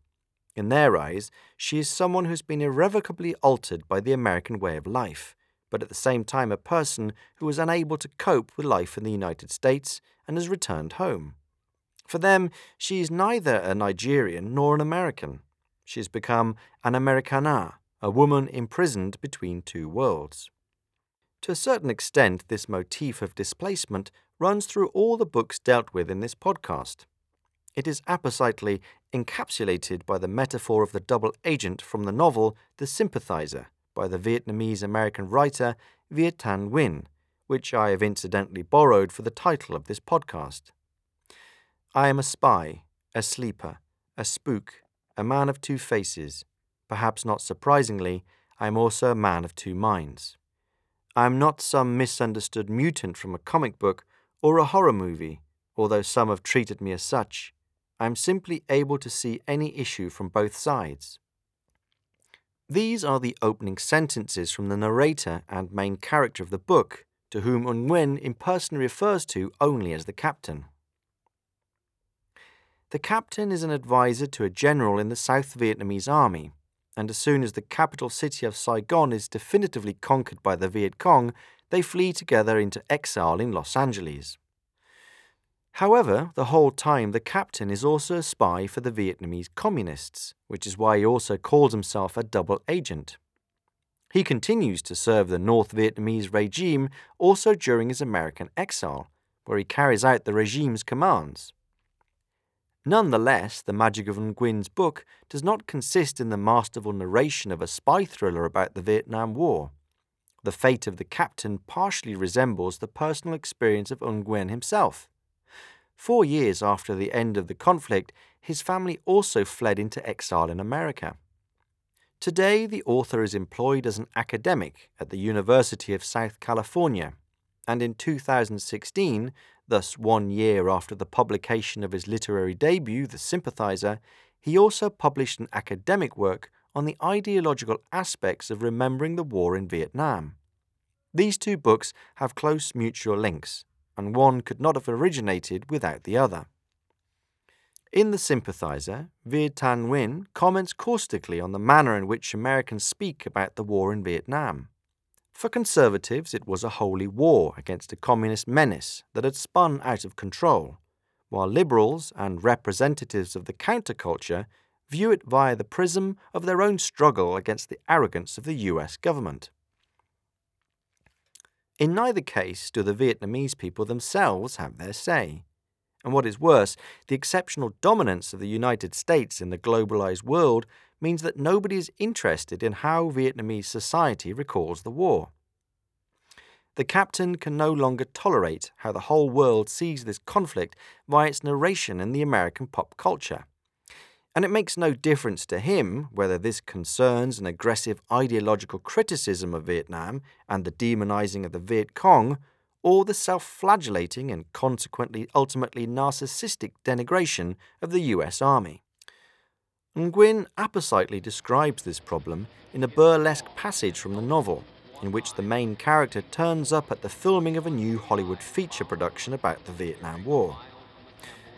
In their eyes, she is someone who has been irrevocably altered by the American way of life, but at the same time a person who was unable to cope with life in the United States and has returned home. For them, she is neither a Nigerian nor an American. She has become an Americanah, a woman imprisoned between two worlds. To a certain extent, this motif of displacement runs through all the books dealt with in this podcast. It is appositely encapsulated by the metaphor of the double agent from the novel The Sympathizer by the Vietnamese American writer Viet Thanh Nguyen, which I have incidentally borrowed for the title of this podcast. I am a spy, a sleeper, a spook, a man of two faces. Perhaps not surprisingly, I am also a man of two minds. I am not some misunderstood mutant from a comic book or a horror movie, although some have treated me as such. I am simply able to see any issue from both sides. These are the opening sentences from the narrator and main character of the book, to whom Nguyen impersonally refers to only as the captain. The captain is an advisor to a general in the South Vietnamese army, and as soon as the capital city of Saigon is definitively conquered by the Viet Cong, they flee together into exile in Los Angeles. However, the whole time the captain is also a spy for the Vietnamese communists, which is why he also calls himself a double agent. He continues to serve the North Vietnamese regime also during his American exile, where he carries out the regime's commands. Nonetheless, the magic of Nguyen's book does not consist in the masterful narration of a spy thriller about the Vietnam War. The fate of the captain partially resembles the personal experience of Nguyen himself. Four years after the end of the conflict, his family also fled into exile in America. Today, the author is employed as an academic at the University of South California, and in 2016, thus one year after the publication of his literary debut, The Sympathizer, he also published an academic work on the ideological aspects of remembering the war in Vietnam. These two books have close mutual links, and one could not have originated without the other. In The Sympathizer, Viet Thanh Nguyen comments caustically on the manner in which Americans speak about the war in Vietnam. For conservatives, it was a holy war against a communist menace that had spun out of control, while liberals and representatives of the counterculture view it via the prism of their own struggle against the arrogance of the US government. In neither case do the Vietnamese people themselves have their say. And what is worse, the exceptional dominance of the United States in the globalized world means that nobody is interested in how Vietnamese society recalls the war. the captain can no longer tolerate how the whole world sees this conflict via its narration in the American pop culture. And it makes no difference to him whether this concerns an aggressive ideological criticism of Vietnam and the demonizing of the Viet Cong, or the self flagellating and consequently ultimately narcissistic denigration of the US Army. Nguyen appositely describes this problem in a burlesque passage from the novel, in which the main character turns up at the filming of a new Hollywood feature production about the Vietnam War.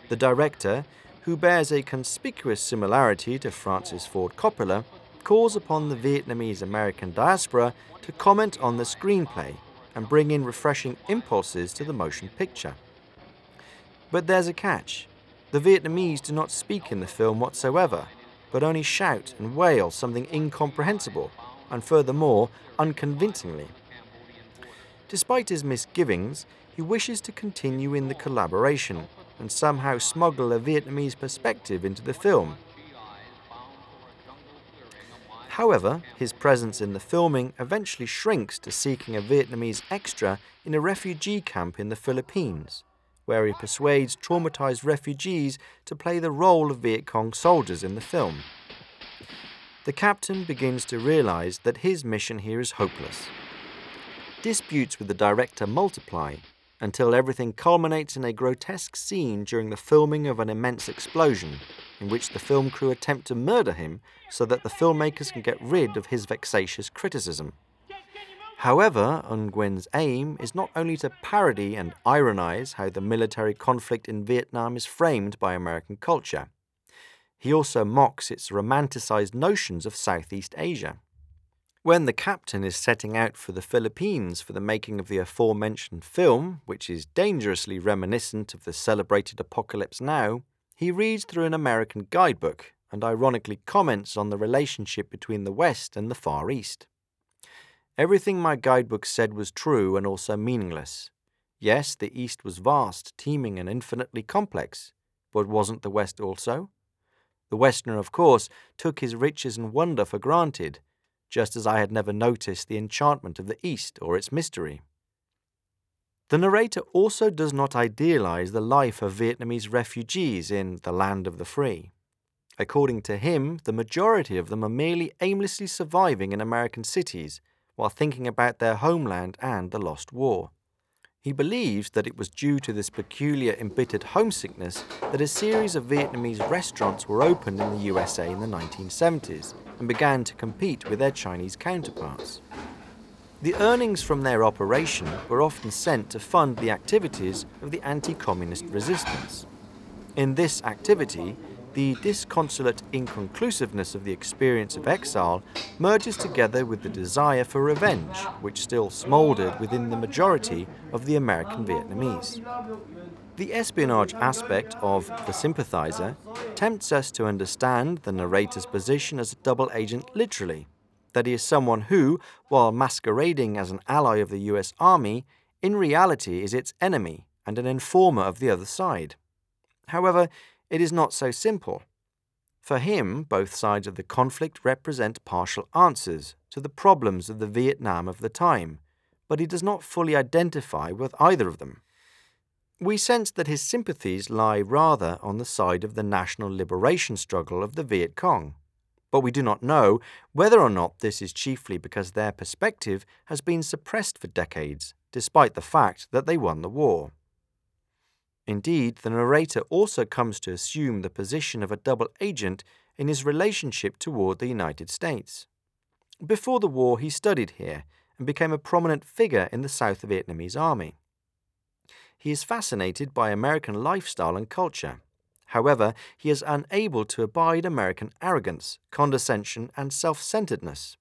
The director, who bears a conspicuous similarity to Francis Ford Coppola, calls upon the Vietnamese American diaspora to comment on the screenplay and bring in refreshing impulses to the motion picture. But there's a catch. The Vietnamese do not speak in the film whatsoever, but only shout and wail something incomprehensible, and furthermore, unconvincingly. Despite his misgivings, he wishes to continue in the collaboration and somehow smuggle a Vietnamese perspective into the film. However, his presence in the filming eventually shrinks to seeking a Vietnamese extra in a refugee camp in the Philippines, where he persuades traumatized refugees to play the role of Viet Cong soldiers in the film. The captain begins to realize that his mission here is hopeless. Disputes with the director multiply until everything culminates in a grotesque scene during the filming of an immense explosion, in which the film crew attempt to murder him so that the filmmakers can get rid of his vexatious criticism. However, Nguyen's aim is not only to parody and ironize how the military conflict in Vietnam is framed by American culture, he also mocks its romanticized notions of Southeast Asia. When the captain is setting out for the Philippines for the making of the aforementioned film, which is dangerously reminiscent of the celebrated Apocalypse Now, he reads through an American guidebook and ironically comments on the relationship between the West and the Far East. Everything my guidebook said was true and also meaningless. Yes, the East was vast, teeming, and infinitely complex, but wasn't the West also? The Westerner, of course, took his riches and wonder for granted just as I had never noticed the enchantment of the East or its mystery. The narrator also does not idealize the life of Vietnamese refugees in The Land of the Free. According to him, the majority of them are merely aimlessly surviving in American cities while thinking about their homeland and the lost war. He believes that it was due to this peculiar embittered homesickness that a series of Vietnamese restaurants were opened in the USA in the 1970s and began to compete with their Chinese counterparts. The earnings from their operation were often sent to fund the activities of the anti communist resistance. In this activity, the disconsolate inconclusiveness of the experience of exile merges together with the desire for revenge, which still smouldered within the majority of the American Vietnamese. The espionage aspect of The Sympathizer tempts us to understand the narrator's position as a double agent literally, that he is someone who, while masquerading as an ally of the US Army, in reality is its enemy and an informer of the other side. However, it is not so simple. For him, both sides of the conflict represent partial answers to the problems of the Vietnam of the time, but he does not fully identify with either of them. We sense that his sympathies lie rather on the side of the national liberation struggle of the Viet Cong, but we do not know whether or not this is chiefly because their perspective has been suppressed for decades, despite the fact that they won the war. Indeed, the narrator also comes to assume the position of a double agent in his relationship toward the United States. Before the war, he studied here and became a prominent figure in the South Vietnamese army. He is fascinated by American lifestyle and culture. However, he is unable to abide American arrogance, condescension, and self centeredness.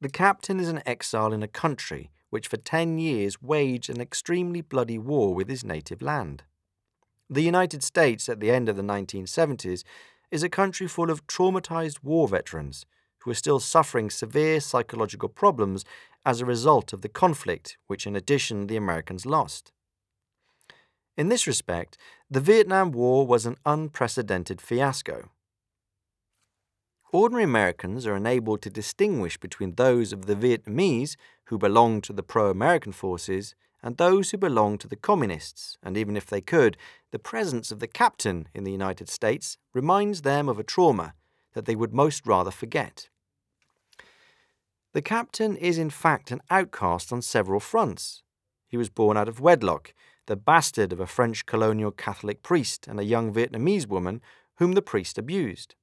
The captain is an exile in a country which for 10 years waged an extremely bloody war with his native land. The United States at the end of the 1970s is a country full of traumatized war veterans who are still suffering severe psychological problems as a result of the conflict, which in addition the Americans lost. In this respect, the Vietnam War was an unprecedented fiasco. Ordinary Americans are enabled to distinguish between those of the Vietnamese who belong to the pro American forces and those who belong to the communists, and even if they could, the presence of the captain in the United States reminds them of a trauma that they would most rather forget. The captain is in fact an outcast on several fronts. He was born out of wedlock, the bastard of a French colonial Catholic priest and a young Vietnamese woman whom the priest abused.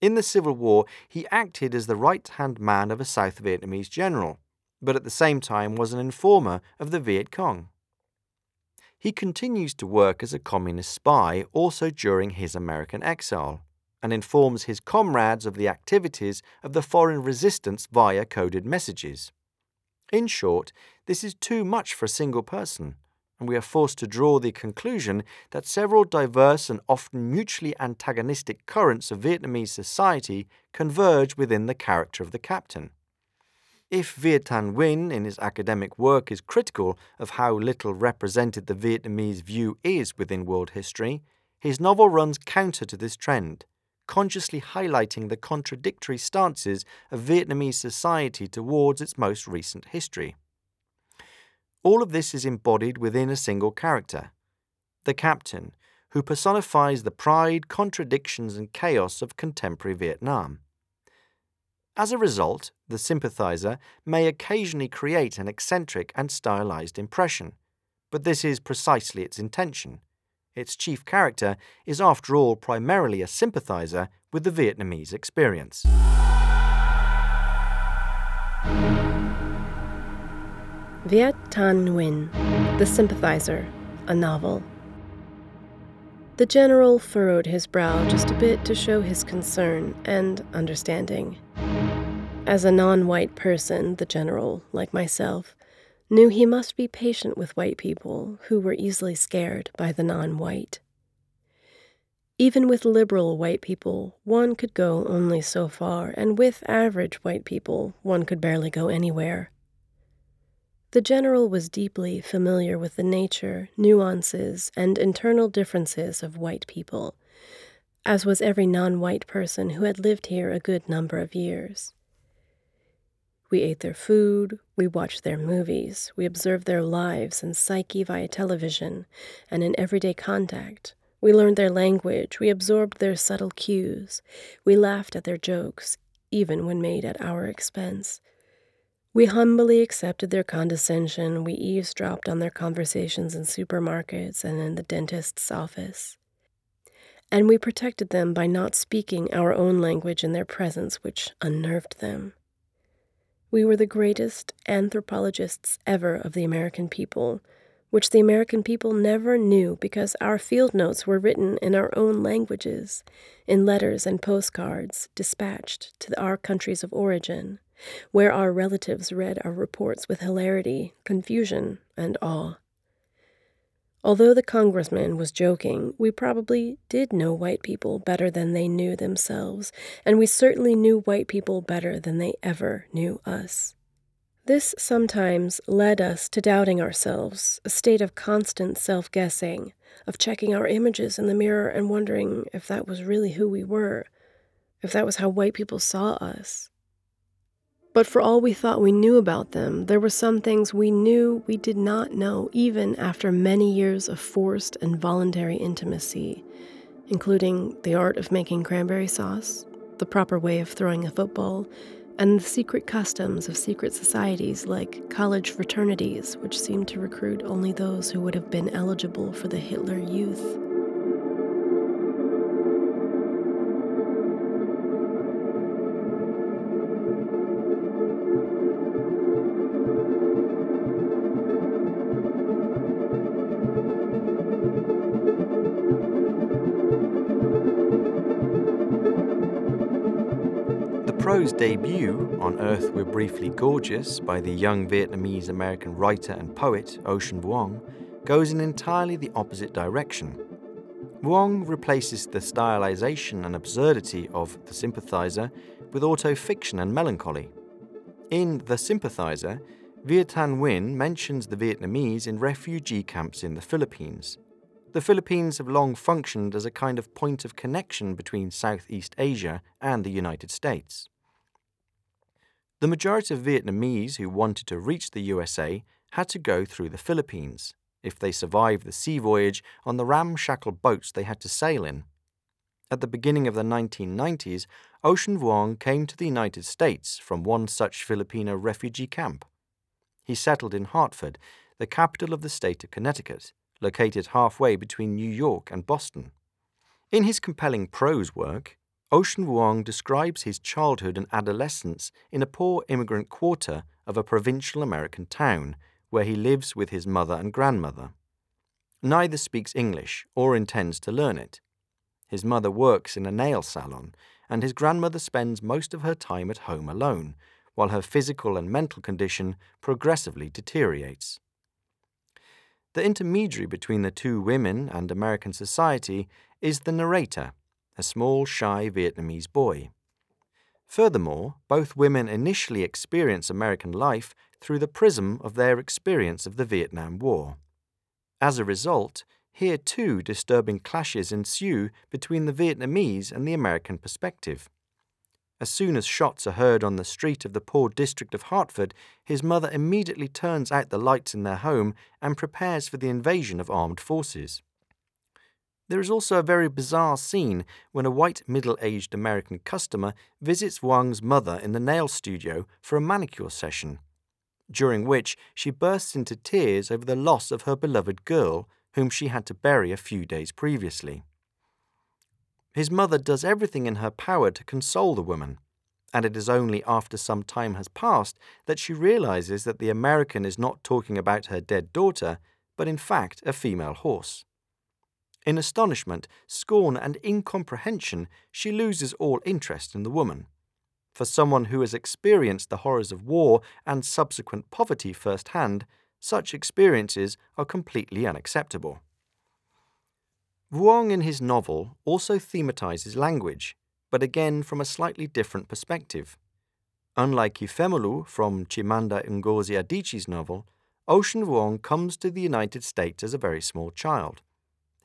In the Civil War, he acted as the right hand man of a South Vietnamese general, but at the same time was an informer of the Viet Cong. He continues to work as a communist spy also during his American exile and informs his comrades of the activities of the foreign resistance via coded messages. In short, this is too much for a single person, and we are forced to draw the conclusion that several diverse and often mutually antagonistic currents of Vietnamese society converge within the character of the captain. If Viet Thanh Nguyen in his academic work is critical of how little represented the Vietnamese view is within world history, his novel runs counter to this trend consciously highlighting the contradictory stances of Vietnamese society towards its most recent history. All of this is embodied within a single character the captain, who personifies the pride, contradictions, and chaos of contemporary Vietnam. As a result, the sympathizer may occasionally create an eccentric and stylized impression, but this is precisely its intention its chief character is, after all, primarily a sympathizer with the Vietnamese experience. Viet Thanh Nguyen, The Sympathizer, a novel. The general furrowed his brow just a bit to show his concern and understanding. As a non white person, the general, like myself, knew he must be patient with white people who were easily scared by the non white. Even with liberal white people, one could go only so far, and with average white people, one could barely go anywhere. The general was deeply familiar with the nature, nuances, and internal differences of white people, as was every non white person who had lived here a good number of years. We ate their food, we watched their movies, we observed their lives and psyche via television and in everyday contact. We learned their language, we absorbed their subtle cues, we laughed at their jokes, even when made at our expense. We humbly accepted their condescension, we eavesdropped on their conversations in supermarkets and in the dentist's office. And we protected them by not speaking our own language in their presence, which unnerved them. We were the greatest anthropologists ever of the American people, which the American people never knew because our field notes were written in our own languages, in letters and postcards dispatched to our countries of origin, where our relatives read our reports with hilarity, confusion, and awe. Although the congressman was joking, we probably did know white people better than they knew themselves, and we certainly knew white people better than they ever knew us. This sometimes led us to doubting ourselves, a state of constant self guessing, of checking our images in the mirror and wondering if that was really who we were, if that was how white people saw us. But for all we thought we knew about them, there were some things we knew we did not know, even after many years of forced and voluntary intimacy, including the art of making cranberry sauce, the proper way of throwing a football, and the secret customs of secret societies like college fraternities, which seemed to recruit only those who would have been eligible for the Hitler Youth. Debut, On Earth We're Briefly Gorgeous, by the young Vietnamese American writer and poet Ocean Vuong, goes in entirely the opposite direction. Vuong replaces the stylization and absurdity of The Sympathizer with autofiction and melancholy. In The Sympathizer, Viet Thanh Nguyen mentions the Vietnamese in refugee camps in the Philippines. The Philippines have long functioned as a kind of point of connection between Southeast Asia and the United States. The majority of Vietnamese who wanted to reach the USA had to go through the Philippines if they survived the sea voyage on the ramshackle boats they had to sail in. At the beginning of the 1990s, Ocean Vuong came to the United States from one such Filipino refugee camp. He settled in Hartford, the capital of the state of Connecticut, located halfway between New York and Boston. In his compelling prose work, Ocean Vuong describes his childhood and adolescence in a poor immigrant quarter of a provincial American town where he lives with his mother and grandmother. Neither speaks English or intends to learn it. His mother works in a nail salon, and his grandmother spends most of her time at home alone, while her physical and mental condition progressively deteriorates. The intermediary between the two women and American society is the narrator, a small, shy Vietnamese boy. Furthermore, both women initially experience American life through the prism of their experience of the Vietnam War. As a result, here too disturbing clashes ensue between the Vietnamese and the American perspective. As soon as shots are heard on the street of the poor district of Hartford, his mother immediately turns out the lights in their home and prepares for the invasion of armed forces. There is also a very bizarre scene when a white middle aged American customer visits Vuong's mother in the nail studio for a manicure session, during which she bursts into tears over the loss of her beloved girl, whom she had to bury a few days previously. His mother does everything in her power to console the woman, and it is only after some time has passed that she realizes that the American is not talking about her dead daughter, but in fact a female horse. In astonishment, scorn, and incomprehension, she loses all interest in the woman. For someone who has experienced the horrors of war and subsequent poverty firsthand, such experiences are completely unacceptable. Vuong in his novel also thematizes language, but again from a slightly different perspective. Unlike Ifemelu from Chimamanda Ngozi Adichie's novel, Ocean Vuong comes to the United States as a very small child.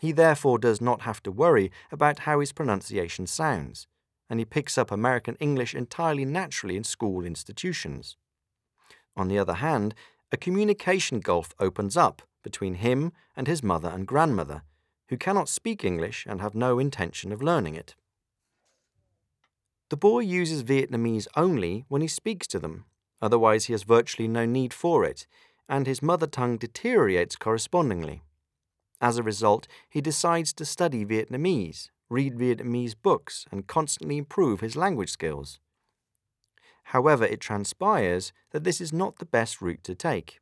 He therefore does not have to worry about how his pronunciation sounds, and he picks up American English entirely naturally in school institutions. On the other hand, a communication gulf opens up between him and his mother and grandmother, who cannot speak English and have no intention of learning it. The boy uses Vietnamese only when he speaks to them, otherwise, he has virtually no need for it, and his mother tongue deteriorates correspondingly. As a result, he decides to study Vietnamese, read Vietnamese books, and constantly improve his language skills. However, it transpires that this is not the best route to take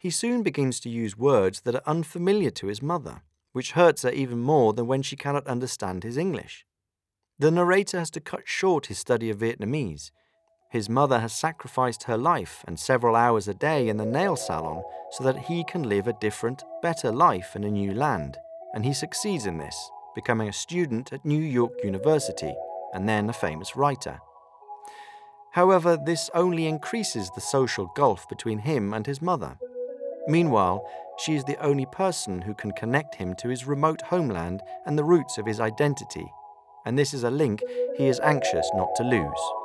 he soon begins to use words that are unfamiliar to his mother, which hurts her even more than when she cannot understand his English. The narrator has to cut short his study of Vietnamese. His mother has sacrificed her life and several hours a day in the nail salon so that he can live a different, better life in a new land, and he succeeds in this, becoming a student at New York University and then a famous writer. However, this only increases the social gulf between him and his mother. Meanwhile, she is the only person who can connect him to his remote homeland and the roots of his identity, and this is a link he is anxious not to lose.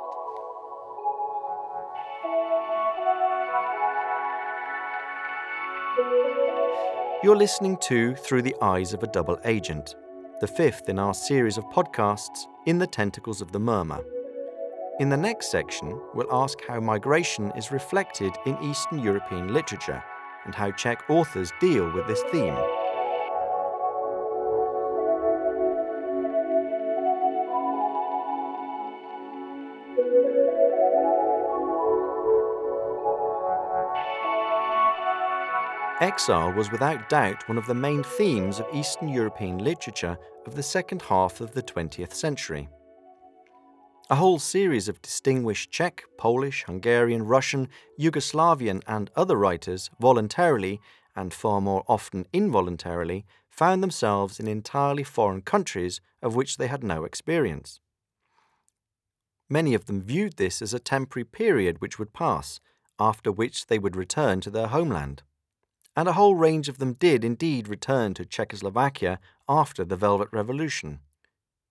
You're listening to Through the Eyes of a Double Agent, the fifth in our series of podcasts In the Tentacles of the Murmur. In the next section, we'll ask how migration is reflected in Eastern European literature and how Czech authors deal with this theme. Exile was without doubt one of the main themes of Eastern European literature of the second half of the 20th century. A whole series of distinguished Czech, Polish, Hungarian, Russian, Yugoslavian, and other writers voluntarily, and far more often involuntarily, found themselves in entirely foreign countries of which they had no experience. Many of them viewed this as a temporary period which would pass, after which they would return to their homeland. And a whole range of them did indeed return to Czechoslovakia after the Velvet Revolution.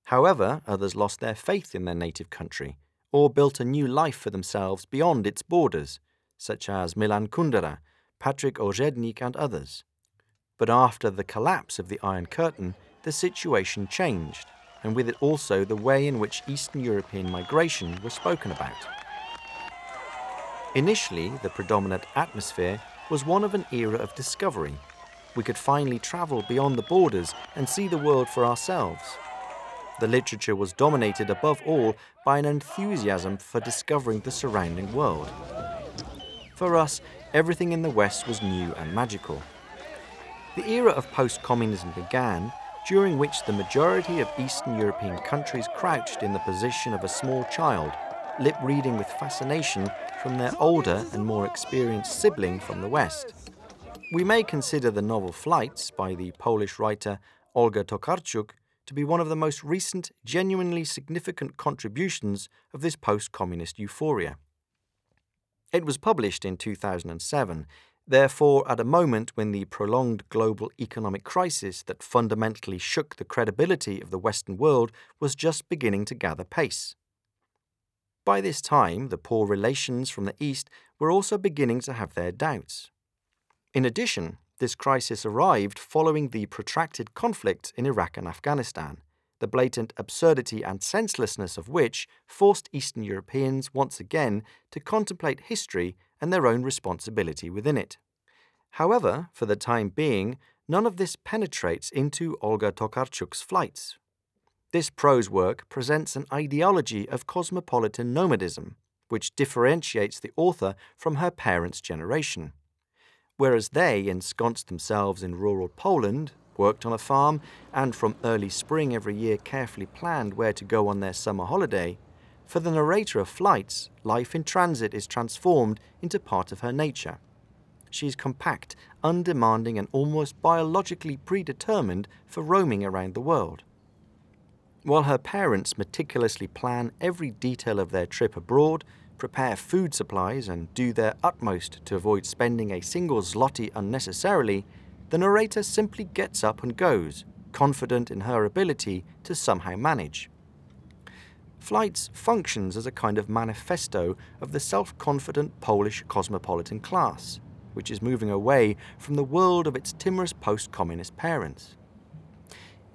However, others lost their faith in their native country or built a new life for themselves beyond its borders, such as Milan Kundera, Patrick Ouředník, and others. But after the collapse of the Iron Curtain, the situation changed, and with it also the way in which Eastern European migration was spoken about. Initially, the predominant atmosphere was one of an era of discovery. We could finally travel beyond the borders and see the world for ourselves. The literature was dominated above all by an enthusiasm for discovering the surrounding world. For us, everything in the West was new and magical. The era of post communism began, during which the majority of Eastern European countries crouched in the position of a small child, lip reading with fascination from their older and more experienced sibling from the West. We may consider the novel Flights by the Polish writer Olga Tokarczuk to be one of the most recent, genuinely significant contributions of this post communist euphoria. It was published in 2007, therefore, at a moment when the prolonged global economic crisis that fundamentally shook the credibility of the Western world was just beginning to gather pace. By this time, the poor relations from the East were also beginning to have their doubts. In addition, this crisis arrived following the protracted conflict in Iraq and Afghanistan, the blatant absurdity and senselessness of which forced Eastern Europeans once again to contemplate history and their own responsibility within it. However, for the time being, none of this penetrates into Olga Tokarczuk's flights. This prose work presents an ideology of cosmopolitan nomadism, which differentiates the author from her parents' generation. Whereas they ensconced themselves in rural Poland, worked on a farm, and from early spring every year carefully planned where to go on their summer holiday, for the narrator of Flights, life in transit is transformed into part of her nature. She is compact, undemanding, and almost biologically predetermined for roaming around the world. While her parents meticulously plan every detail of their trip abroad, prepare food supplies, and do their utmost to avoid spending a single zloty unnecessarily, the narrator simply gets up and goes, confident in her ability to somehow manage. Flights functions as a kind of manifesto of the self confident Polish cosmopolitan class, which is moving away from the world of its timorous post communist parents.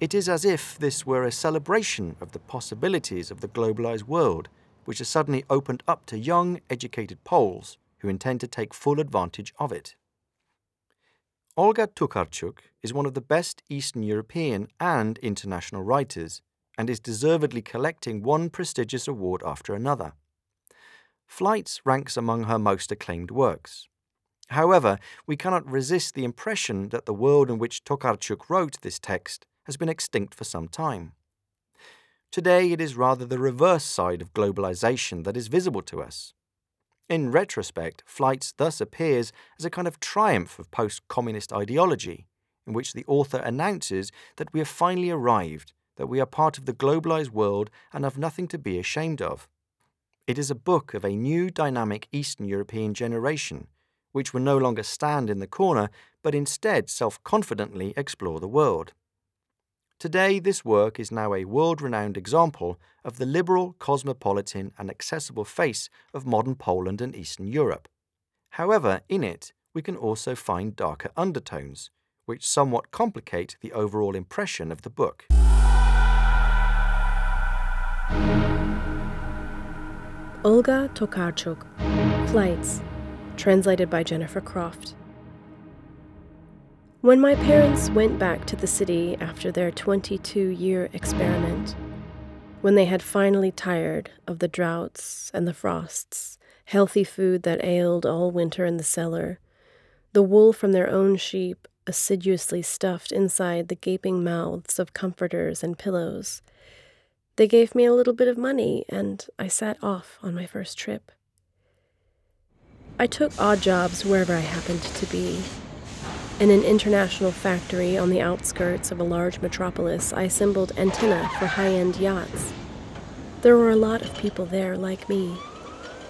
It is as if this were a celebration of the possibilities of the globalized world which has suddenly opened up to young, educated Poles who intend to take full advantage of it. Olga Tokarczuk is one of the best Eastern European and international writers and is deservedly collecting one prestigious award after another. Flights ranks among her most acclaimed works. However, we cannot resist the impression that the world in which Tokarczuk wrote this text has been extinct for some time. Today, it is rather the reverse side of globalization that is visible to us. In retrospect, Flights thus appears as a kind of triumph of post communist ideology, in which the author announces that we have finally arrived, that we are part of the globalized world and have nothing to be ashamed of. It is a book of a new dynamic Eastern European generation, which will no longer stand in the corner, but instead self confidently explore the world. Today, this work is now a world renowned example of the liberal, cosmopolitan, and accessible face of modern Poland and Eastern Europe. However, in it, we can also find darker undertones, which somewhat complicate the overall impression of the book. Olga Tokarczuk, Flights, translated by Jennifer Croft. When my parents went back to the city after their 22 year experiment, when they had finally tired of the droughts and the frosts, healthy food that ailed all winter in the cellar, the wool from their own sheep assiduously stuffed inside the gaping mouths of comforters and pillows, they gave me a little bit of money and I set off on my first trip. I took odd jobs wherever I happened to be in an international factory on the outskirts of a large metropolis, I assembled antennae for high end yachts. There were a lot of people there like me.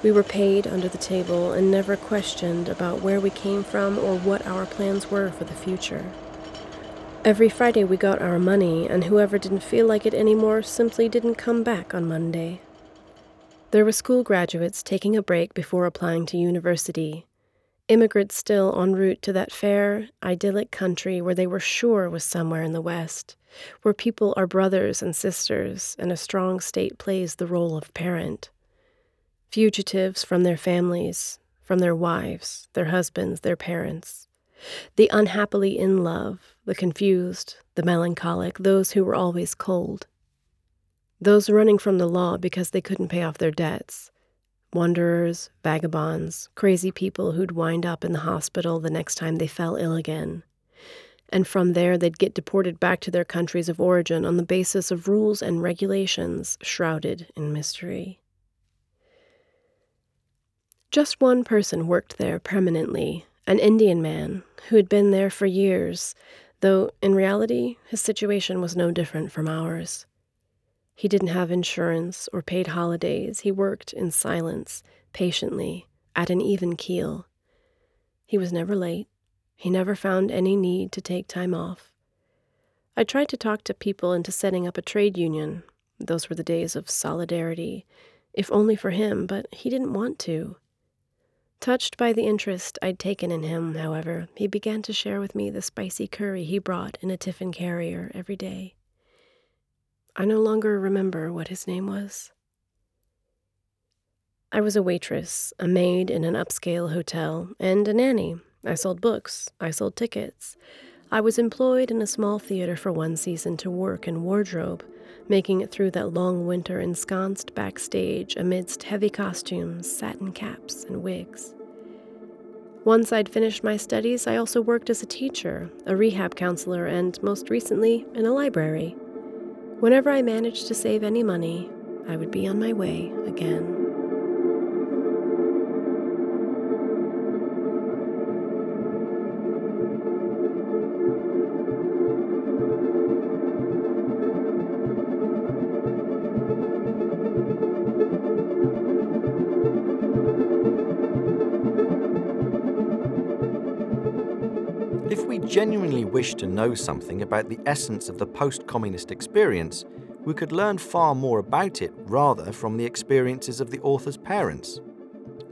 We were paid under the table and never questioned about where we came from or what our plans were for the future. Every Friday we got our money, and whoever didn't feel like it anymore simply didn't come back on Monday. There were school graduates taking a break before applying to university, immigrants still en route to that fair, idyllic country where they were sure was somewhere in the West, where people are brothers and sisters, and a strong state plays the role of parent. Fugitives from their families, from their wives, their husbands, their parents. The unhappily in love, the confused, the melancholic, those who were always cold. Those running from the law because they couldn't pay off their debts. Wanderers, vagabonds, crazy people who'd wind up in the hospital the next time they fell ill again. And from there, they'd get deported back to their countries of origin on the basis of rules and regulations shrouded in mystery. Just one person worked there permanently an Indian man who had been there for years, though in reality his situation was no different from ours. He didn't have insurance or paid holidays. He worked in silence, patiently, at an even keel. He was never late. He never found any need to take time off. I tried to talk to people into setting up a trade union. Those were the days of solidarity, if only for him, but he didn't want to. Touched by the interest I'd taken in him, however, he began to share with me the spicy curry he brought in a tiffin carrier every day. I no longer remember what his name was. I was a waitress, a maid in an upscale hotel, and a nanny. I sold books, I sold tickets. I was employed in a small theater for one season to work in wardrobe, making it through that long winter ensconced backstage amidst heavy costumes, satin caps, and wigs. Once I'd finished my studies, I also worked as a teacher, a rehab counselor, and most recently, in a library. Whenever I managed to save any money, I would be on my way again. Genuinely wish to know something about the essence of the post communist experience, we could learn far more about it rather from the experiences of the author's parents.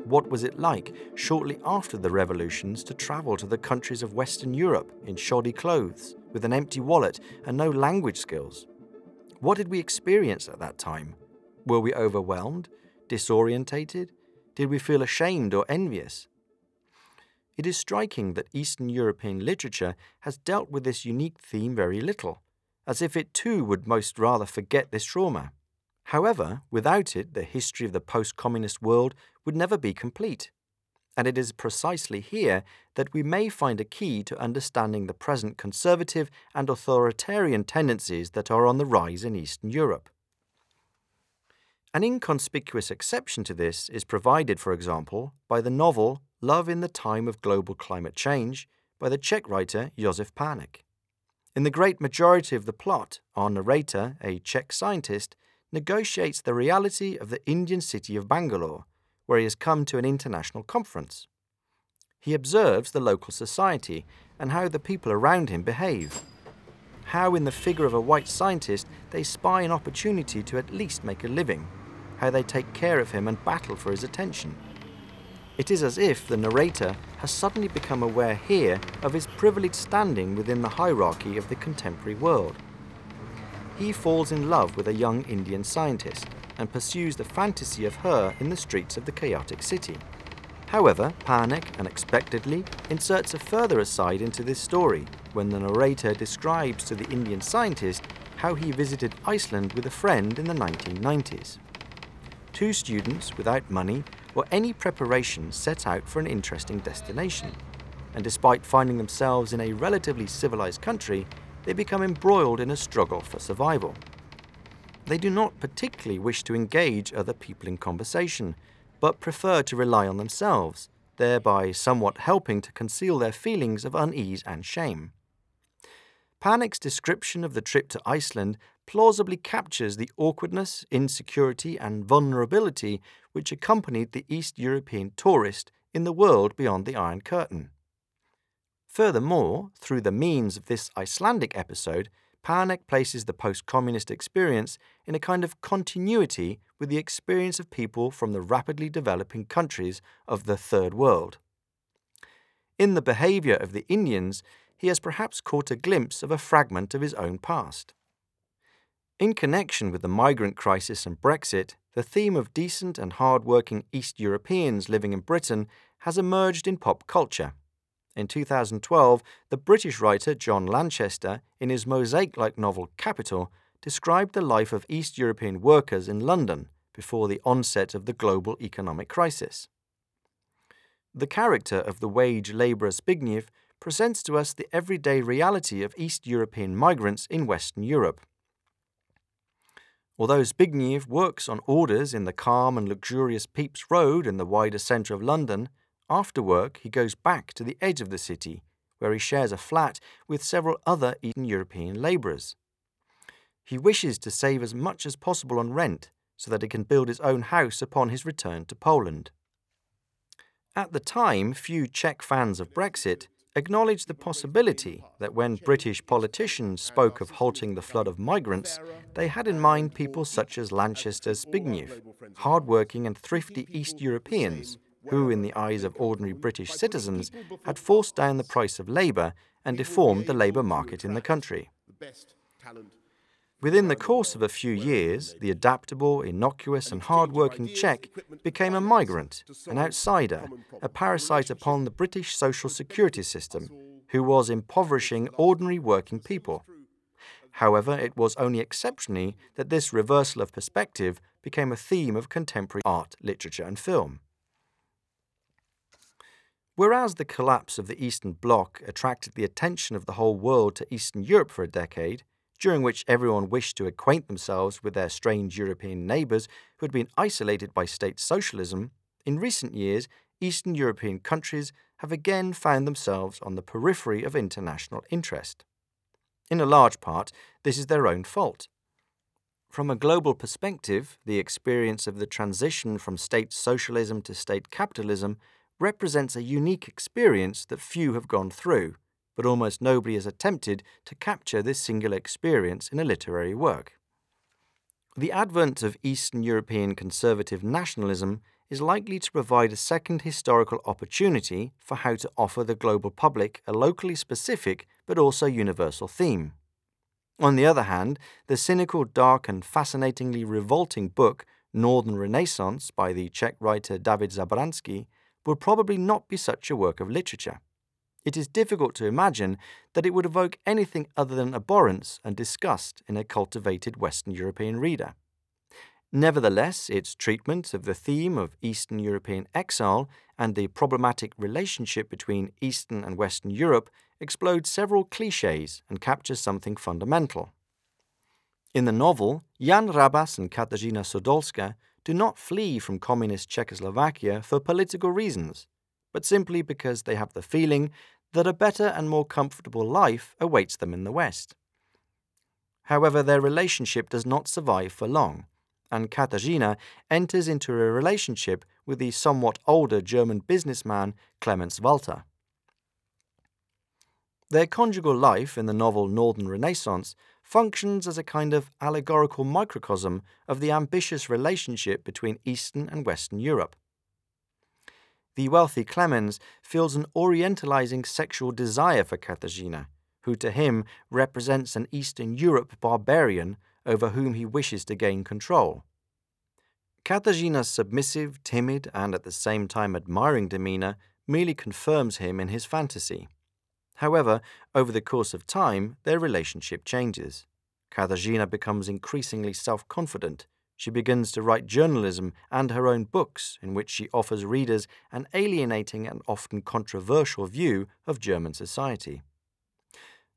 What was it like shortly after the revolutions to travel to the countries of Western Europe in shoddy clothes, with an empty wallet and no language skills? What did we experience at that time? Were we overwhelmed, disorientated? Did we feel ashamed or envious? It is striking that Eastern European literature has dealt with this unique theme very little, as if it too would most rather forget this trauma. However, without it, the history of the post communist world would never be complete. And it is precisely here that we may find a key to understanding the present conservative and authoritarian tendencies that are on the rise in Eastern Europe. An inconspicuous exception to this is provided, for example, by the novel Love in the Time of Global Climate Change by the Czech writer Josef Pánek. In the great majority of the plot, our narrator, a Czech scientist, negotiates the reality of the Indian city of Bangalore, where he has come to an international conference. He observes the local society and how the people around him behave. How, in the figure of a white scientist, they spy an opportunity to at least make a living. How they take care of him and battle for his attention. It is as if the narrator has suddenly become aware here of his privileged standing within the hierarchy of the contemporary world. He falls in love with a young Indian scientist and pursues the fantasy of her in the streets of the chaotic city. However, Pánek unexpectedly inserts a further aside into this story when the narrator describes to the Indian scientist how he visited Iceland with a friend in the 1990s. Two students without money or any preparation set out for an interesting destination. And despite finding themselves in a relatively civilized country, they become embroiled in a struggle for survival. They do not particularly wish to engage other people in conversation, but prefer to rely on themselves, thereby somewhat helping to conceal their feelings of unease and shame. Panek's description of the trip to Iceland plausibly captures the awkwardness, insecurity, and vulnerability which accompanied the East European tourist in the world beyond the Iron Curtain. Furthermore, through the means of this Icelandic episode, Panek places the post communist experience in a kind of continuity with the experience of people from the rapidly developing countries of the Third World. In the behaviour of the Indians, he has perhaps caught a glimpse of a fragment of his own past. In connection with the migrant crisis and Brexit, the theme of decent and hard working East Europeans living in Britain has emerged in pop culture. In 2012, the British writer John Lanchester, in his mosaic like novel Capital, described the life of East European workers in London before the onset of the global economic crisis. The character of the wage labourer Zbigniew presents to us the everyday reality of East European migrants in Western Europe. Although Zbigniew works on orders in the calm and luxurious Pepys Road in the wider centre of London, after work he goes back to the edge of the city, where he shares a flat with several other Eastern European labourers. He wishes to save as much as possible on rent so that he can build his own house upon his return to Poland. At the time, few Czech fans of Brexit acknowledged the possibility that when British politicians spoke of halting the flood of migrants, they had in mind people such as Lanchester Zbigniew, hard-working and thrifty East Europeans, who, in the eyes of ordinary British citizens, had forced down the price of labour and deformed the labour market in the country. Within the course of a few years, the adaptable, innocuous, and hard working Czech became a migrant, an outsider, a parasite upon the British social security system, who was impoverishing ordinary working people. However, it was only exceptionally that this reversal of perspective became a theme of contemporary art, literature, and film. Whereas the collapse of the Eastern Bloc attracted the attention of the whole world to Eastern Europe for a decade, during which everyone wished to acquaint themselves with their strange European neighbours who had been isolated by state socialism, in recent years, Eastern European countries have again found themselves on the periphery of international interest. In a large part, this is their own fault. From a global perspective, the experience of the transition from state socialism to state capitalism represents a unique experience that few have gone through but almost nobody has attempted to capture this singular experience in a literary work. The advent of Eastern European conservative nationalism is likely to provide a second historical opportunity for how to offer the global public a locally specific but also universal theme. On the other hand, the cynical, dark, and fascinatingly revolting book Northern Renaissance by the Czech writer David Zabransky would probably not be such a work of literature it is difficult to imagine that it would evoke anything other than abhorrence and disgust in a cultivated Western European reader. Nevertheless, its treatment of the theme of Eastern European exile and the problematic relationship between Eastern and Western Europe explodes several cliches and captures something fundamental. In the novel, Jan Rabas and Katarzyna Sodolska do not flee from communist Czechoslovakia for political reasons but simply because they have the feeling that a better and more comfortable life awaits them in the West. However, their relationship does not survive for long, and Katarzyna enters into a relationship with the somewhat older German businessman Clemens Walter. Their conjugal life in the novel Northern Renaissance functions as a kind of allegorical microcosm of the ambitious relationship between Eastern and Western Europe the wealthy Clemens feels an orientalizing sexual desire for Katarzyna, who to him represents an Eastern Europe barbarian over whom he wishes to gain control. Katarzyna's submissive, timid, and at the same time admiring demeanour merely confirms him in his fantasy. However, over the course of time, their relationship changes. Katarzyna becomes increasingly self confident she begins to write journalism and her own books, in which she offers readers an alienating and often controversial view of German society.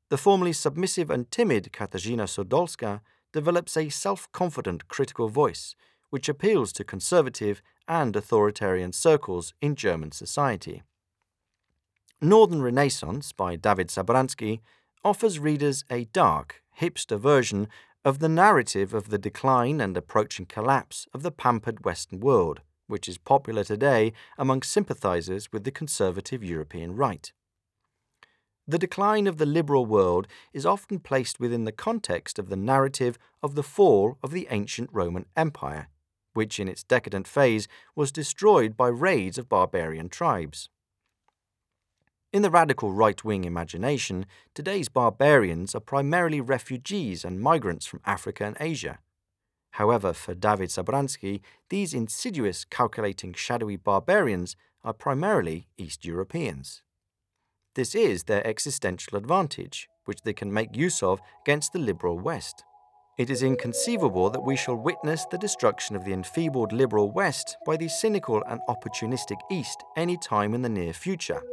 The formerly submissive and timid Katarzyna Sodolska develops a self confident critical voice, which appeals to conservative and authoritarian circles in German society. Northern Renaissance by David Zabransky offers readers a dark, hipster version of the narrative of the decline and approaching collapse of the pampered Western world, which is popular today among sympathizers with the conservative European right. The decline of the liberal world is often placed within the context of the narrative of the fall of the ancient Roman Empire, which in its decadent phase was destroyed by raids of barbarian tribes. In the radical right wing imagination, today's barbarians are primarily refugees and migrants from Africa and Asia. However, for David Zabransky, these insidious, calculating, shadowy barbarians are primarily East Europeans. This is their existential advantage, which they can make use of against the liberal West. It is inconceivable that we shall witness the destruction of the enfeebled liberal West by the cynical and opportunistic East any time in the near future.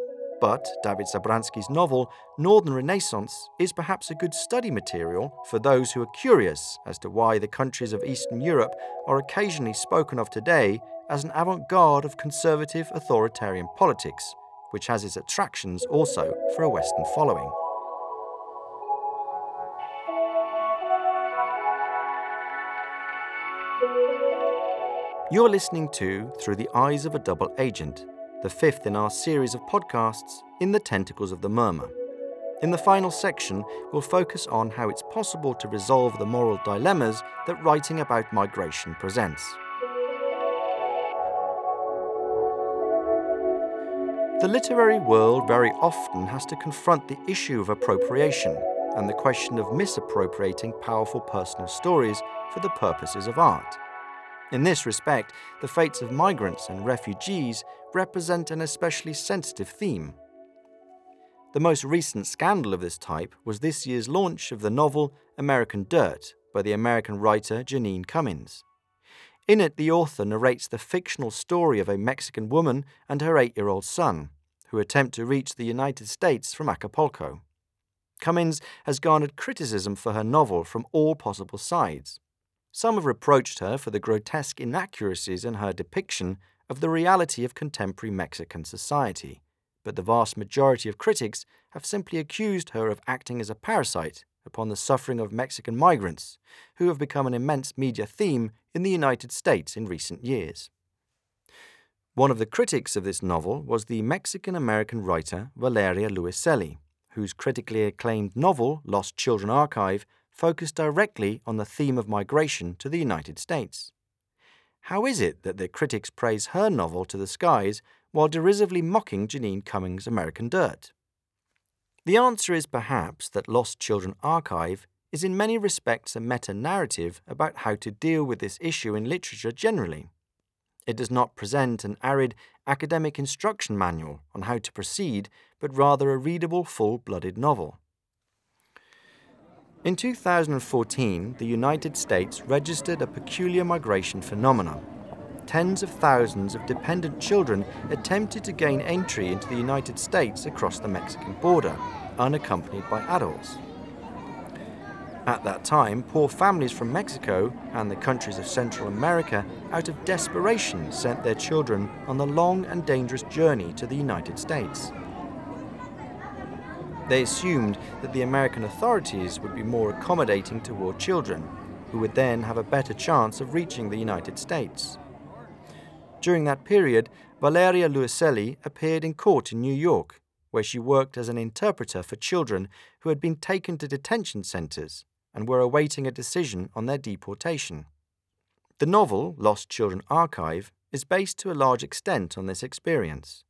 But David Zabransky's novel, Northern Renaissance, is perhaps a good study material for those who are curious as to why the countries of Eastern Europe are occasionally spoken of today as an avant garde of conservative authoritarian politics, which has its attractions also for a Western following. You're listening to Through the Eyes of a Double Agent, the fifth in our series of podcasts in the Tentacles of the Murmur. In the final section, we'll focus on how it's possible to resolve the moral dilemmas that writing about migration presents. The literary world very often has to confront the issue of appropriation and the question of misappropriating powerful personal stories for the purposes of art. In this respect, the fates of migrants and refugees represent an especially sensitive theme. The most recent scandal of this type was this year's launch of the novel American Dirt by the American writer Janine Cummins. In it, the author narrates the fictional story of a Mexican woman and her eight year old son, who attempt to reach the United States from Acapulco. Cummins has garnered criticism for her novel from all possible sides. Some have reproached her for the grotesque inaccuracies in her depiction of the reality of contemporary Mexican society, but the vast majority of critics have simply accused her of acting as a parasite upon the suffering of Mexican migrants, who have become an immense media theme in the United States in recent years. One of the critics of this novel was the Mexican American writer Valeria Luiselli, whose critically acclaimed novel, Lost Children Archive, focused directly on the theme of migration to the United States. How is it that the critics praise her novel to the skies while derisively mocking Janine Cummins' American Dirt? The answer is perhaps that Lost Children Archive is in many respects a meta narrative about how to deal with this issue in literature generally. It does not present an arid academic instruction manual on how to proceed, but rather a readable, full blooded novel. In 2014, the United States registered a peculiar migration phenomenon. Tens of thousands of dependent children attempted to gain entry into the United States across the Mexican border, unaccompanied by adults. At that time, poor families from Mexico and the countries of Central America, out of desperation, sent their children on the long and dangerous journey to the United States. They assumed that the American authorities would be more accommodating toward children, who would then have a better chance of reaching the United States. During that period, Valeria Luiselli appeared in court in New York, where she worked as an interpreter for children who had been taken to detention centers and were awaiting a decision on their deportation. The novel, Lost Children Archive, is based to a large extent on this experience.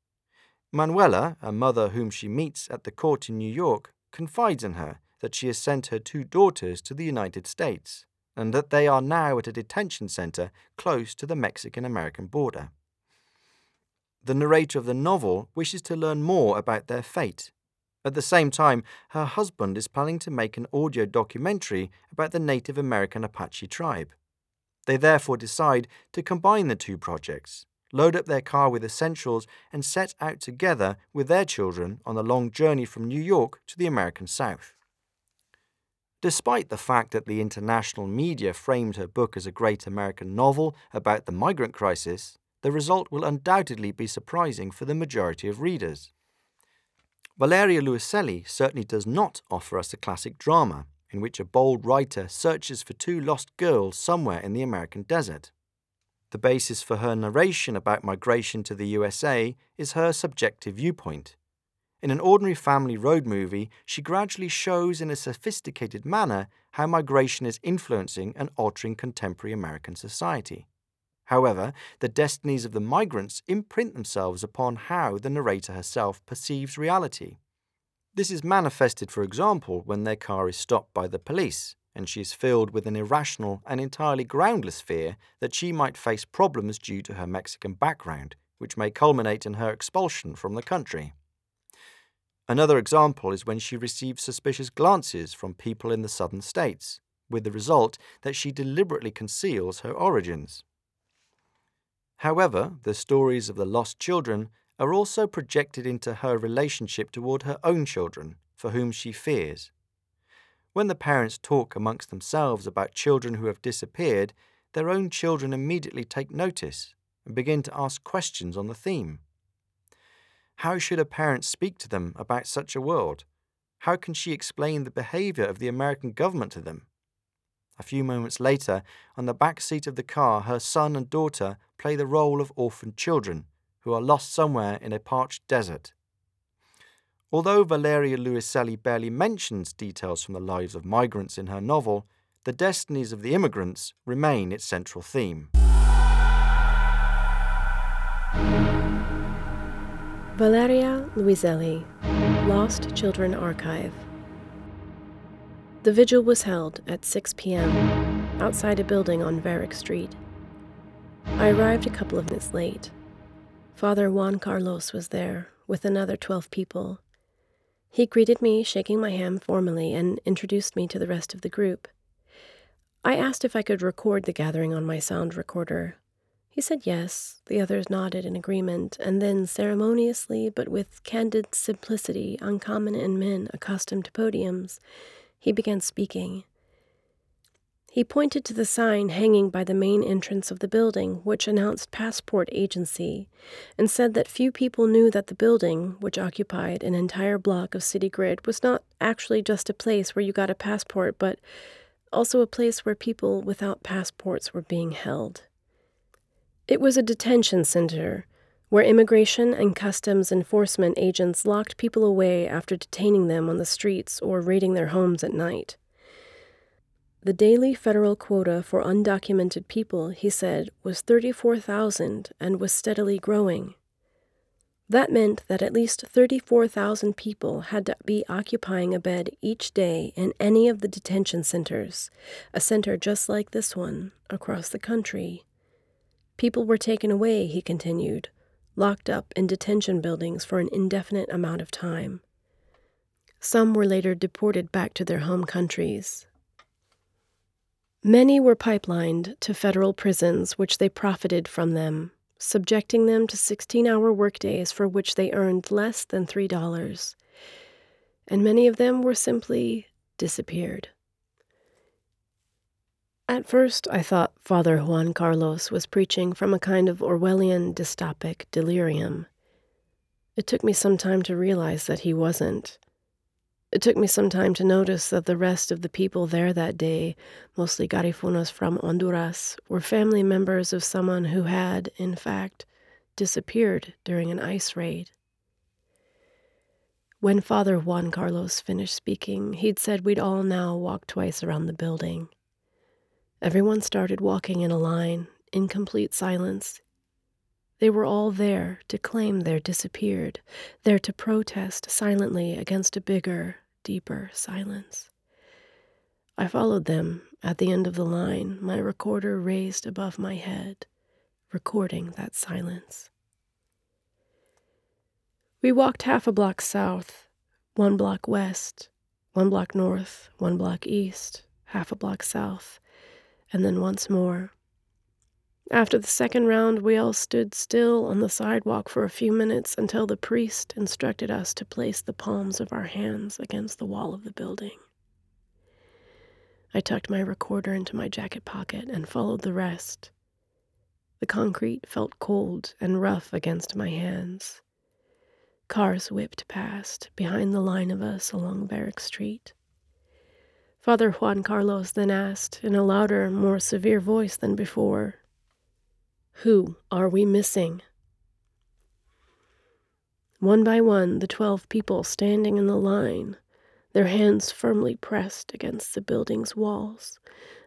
Manuela, a mother whom she meets at the court in New York, confides in her that she has sent her two daughters to the United States and that they are now at a detention center close to the Mexican American border. The narrator of the novel wishes to learn more about their fate. At the same time, her husband is planning to make an audio documentary about the Native American Apache tribe. They therefore decide to combine the two projects load up their car with essentials, and set out together with their children on a long journey from New York to the American South. Despite the fact that the international media framed her book as a great American novel about the migrant crisis, the result will undoubtedly be surprising for the majority of readers. Valeria Luiselli certainly does not offer us a classic drama in which a bold writer searches for two lost girls somewhere in the American desert. The basis for her narration about migration to the USA is her subjective viewpoint. In an ordinary family road movie, she gradually shows in a sophisticated manner how migration is influencing and altering contemporary American society. However, the destinies of the migrants imprint themselves upon how the narrator herself perceives reality. This is manifested, for example, when their car is stopped by the police and she is filled with an irrational and entirely groundless fear that she might face problems due to her Mexican background, which may culminate in her expulsion from the country. Another example is when she receives suspicious glances from people in the southern states, with the result that she deliberately conceals her origins. However, the stories of the lost children are also projected into her relationship toward her own children, for whom she fears. When the parents talk amongst themselves about children who have disappeared, their own children immediately take notice and begin to ask questions on the theme. How should a parent speak to them about such a world? How can she explain the behavior of the American government to them? A few moments later, on the back seat of the car, her son and daughter play the role of orphaned children who are lost somewhere in a parched desert. Although Valeria Luiselli barely mentions details from the lives of migrants in her novel, the destinies of the immigrants remain its central theme. Valeria Luiselli, Lost Children Archive. The vigil was held at 6 p.m. outside a building on Varick Street. I arrived a couple of minutes late. Father Juan Carlos was there with another 12 people he greeted me, shaking my hand formally, and introduced me to the rest of the group. I asked if I could record the gathering on my sound recorder. He said yes. The others nodded in agreement, and then, ceremoniously but with candid simplicity uncommon in men accustomed to podiums, he began speaking. He pointed to the sign hanging by the main entrance of the building, which announced Passport Agency, and said that few people knew that the building, which occupied an entire block of city grid, was not actually just a place where you got a passport, but also a place where people without passports were being held. It was a detention center where immigration and customs enforcement agents locked people away after detaining them on the streets or raiding their homes at night. The daily federal quota for undocumented people, he said, was 34,000 and was steadily growing. That meant that at least 34,000 people had to be occupying a bed each day in any of the detention centers, a center just like this one, across the country. People were taken away, he continued, locked up in detention buildings for an indefinite amount of time. Some were later deported back to their home countries, Many were pipelined to federal prisons, which they profited from them, subjecting them to 16 hour workdays for which they earned less than $3. And many of them were simply disappeared. At first, I thought Father Juan Carlos was preaching from a kind of Orwellian dystopic delirium. It took me some time to realize that he wasn't. It took me some time to notice that the rest of the people there that day, mostly Garifunas from Honduras, were family members of someone who had, in fact, disappeared during an ICE raid. When Father Juan Carlos finished speaking, he'd said we'd all now walk twice around the building. Everyone started walking in a line, in complete silence, they were all there to claim their disappeared, there to protest silently against a bigger, deeper silence. I followed them at the end of the line, my recorder raised above my head, recording that silence. We walked half a block south, one block west, one block north, one block east, half a block south, and then once more. After the second round, we all stood still on the sidewalk for a few minutes until the priest instructed us to place the palms of our hands against the wall of the building. I tucked my recorder into my jacket pocket and followed the rest. The concrete felt cold and rough against my hands. Cars whipped past, behind the line of us along Varick Street. Father Juan Carlos then asked, in a louder, more severe voice than before, Who are we missing? One by one, the twelve people standing in the line, their hands firmly pressed against the building's walls,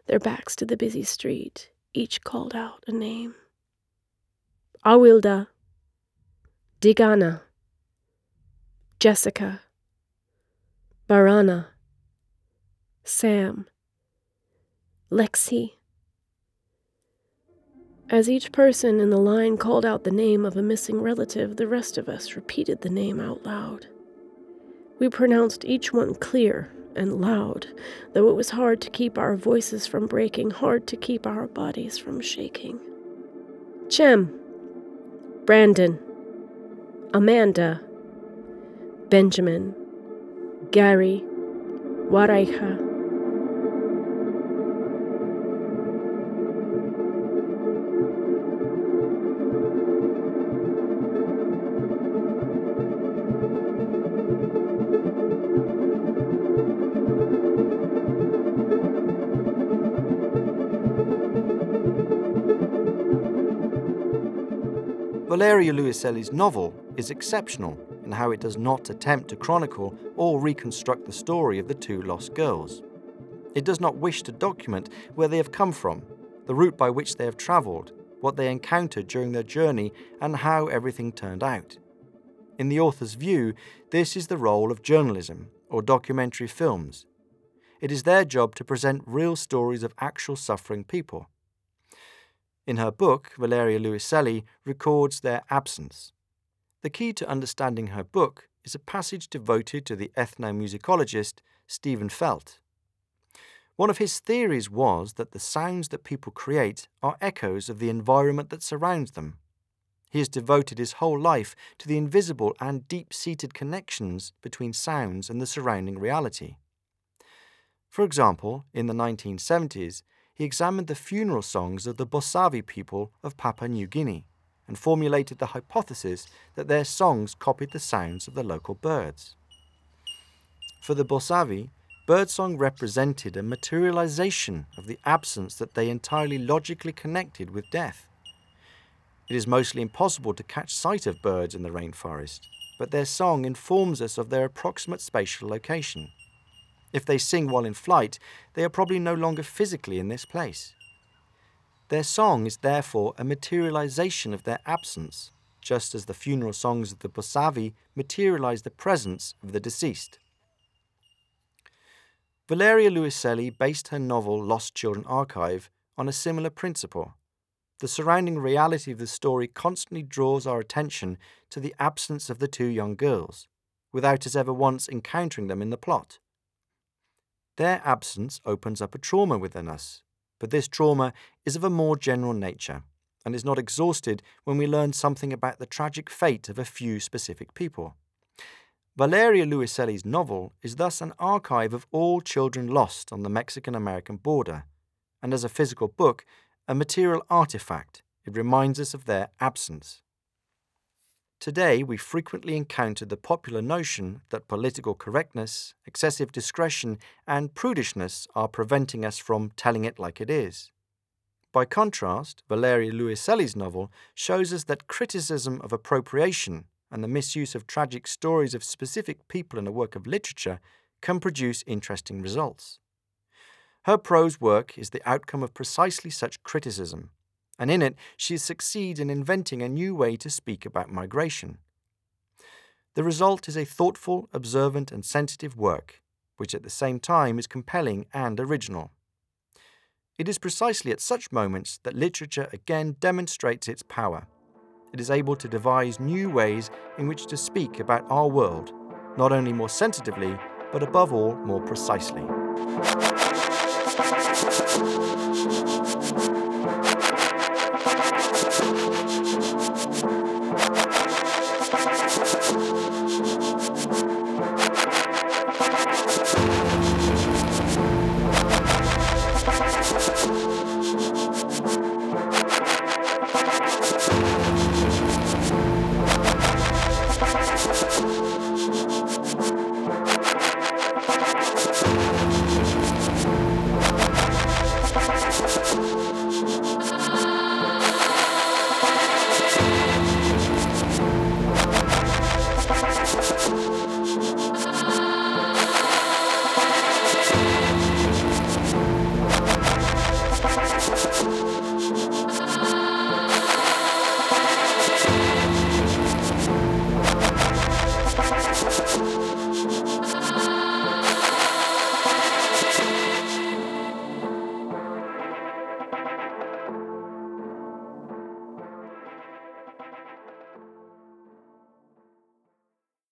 their backs to the busy street, each called out a name. Awilda, Digana, Jessica, Barana, Sam, Lexi. As each person in the line called out the name of a missing relative, the rest of us repeated the name out loud. We pronounced each one clear and loud, though it was hard to keep our voices from breaking, hard to keep our bodies from shaking. Chem, Brandon, Amanda, Benjamin, Gary, Waraija. Valeria Luiselli's novel is exceptional in how it does not attempt to chronicle or reconstruct the story of the two lost girls. It does not wish to document where they have come from, the route by which they have travelled, what they encountered during their journey, and how everything turned out. In the author's view, this is the role of journalism or documentary films. It is their job to present real stories of actual suffering people. In her book, Valeria Luiselli records their absence, the key to understanding her book is a passage devoted to the ethnomusicologist Steven Feld. One of his theories was that the sounds that people create are echoes of the environment that surrounds them. He has devoted his whole life to the invisible and deep seated connections between sounds and the surrounding reality. For example, in the 1970s, he examined the funeral songs of the Bosavi people of Papua New Guinea and formulated the hypothesis that their songs copied the sounds of the local birds. For the Bosavi, birdsong represented a materialization of the absence that they entirely logically connected with death. It is mostly impossible to catch sight of birds in the rainforest, but their song informs us of their approximate spatial location. If they sing while in flight, they are probably no longer physically in this place. Their song is therefore a materialization of their absence, just as the funeral songs of the Bosavi materialize the presence of the deceased. Valeria Luiselli based her novel Lost Children Archive on a similar principle. The surrounding reality of the story constantly draws our attention to the absence of the two young girls, without us ever once encountering them in the plot. Their absence opens up a trauma within us, but this trauma is of a more general nature and is not exhausted when we learn something about the tragic fate of a few specific people. Valeria Luiselli's novel is thus an archive of all children lost on the Mexican American border, and as a physical book, a material artifact. It reminds us of their absence. Today, we frequently encounter the popular notion that political correctness, excessive discretion, and prudishness are preventing us from telling it like it is. By contrast, Valeria Luiselli's novel shows us that criticism of appropriation and the misuse of tragic stories of specific people in a work of literature can produce interesting results. Her prose work is the outcome of precisely such criticism and in it she succeeds in inventing a new way to speak about migration. The result is a thoughtful, observant, and sensitive work, which at the same time is compelling and original. It is precisely at such moments that literature again demonstrates its power. It is able to devise new ways in which to speak about our world, not only more sensitively, but above all, more precisely.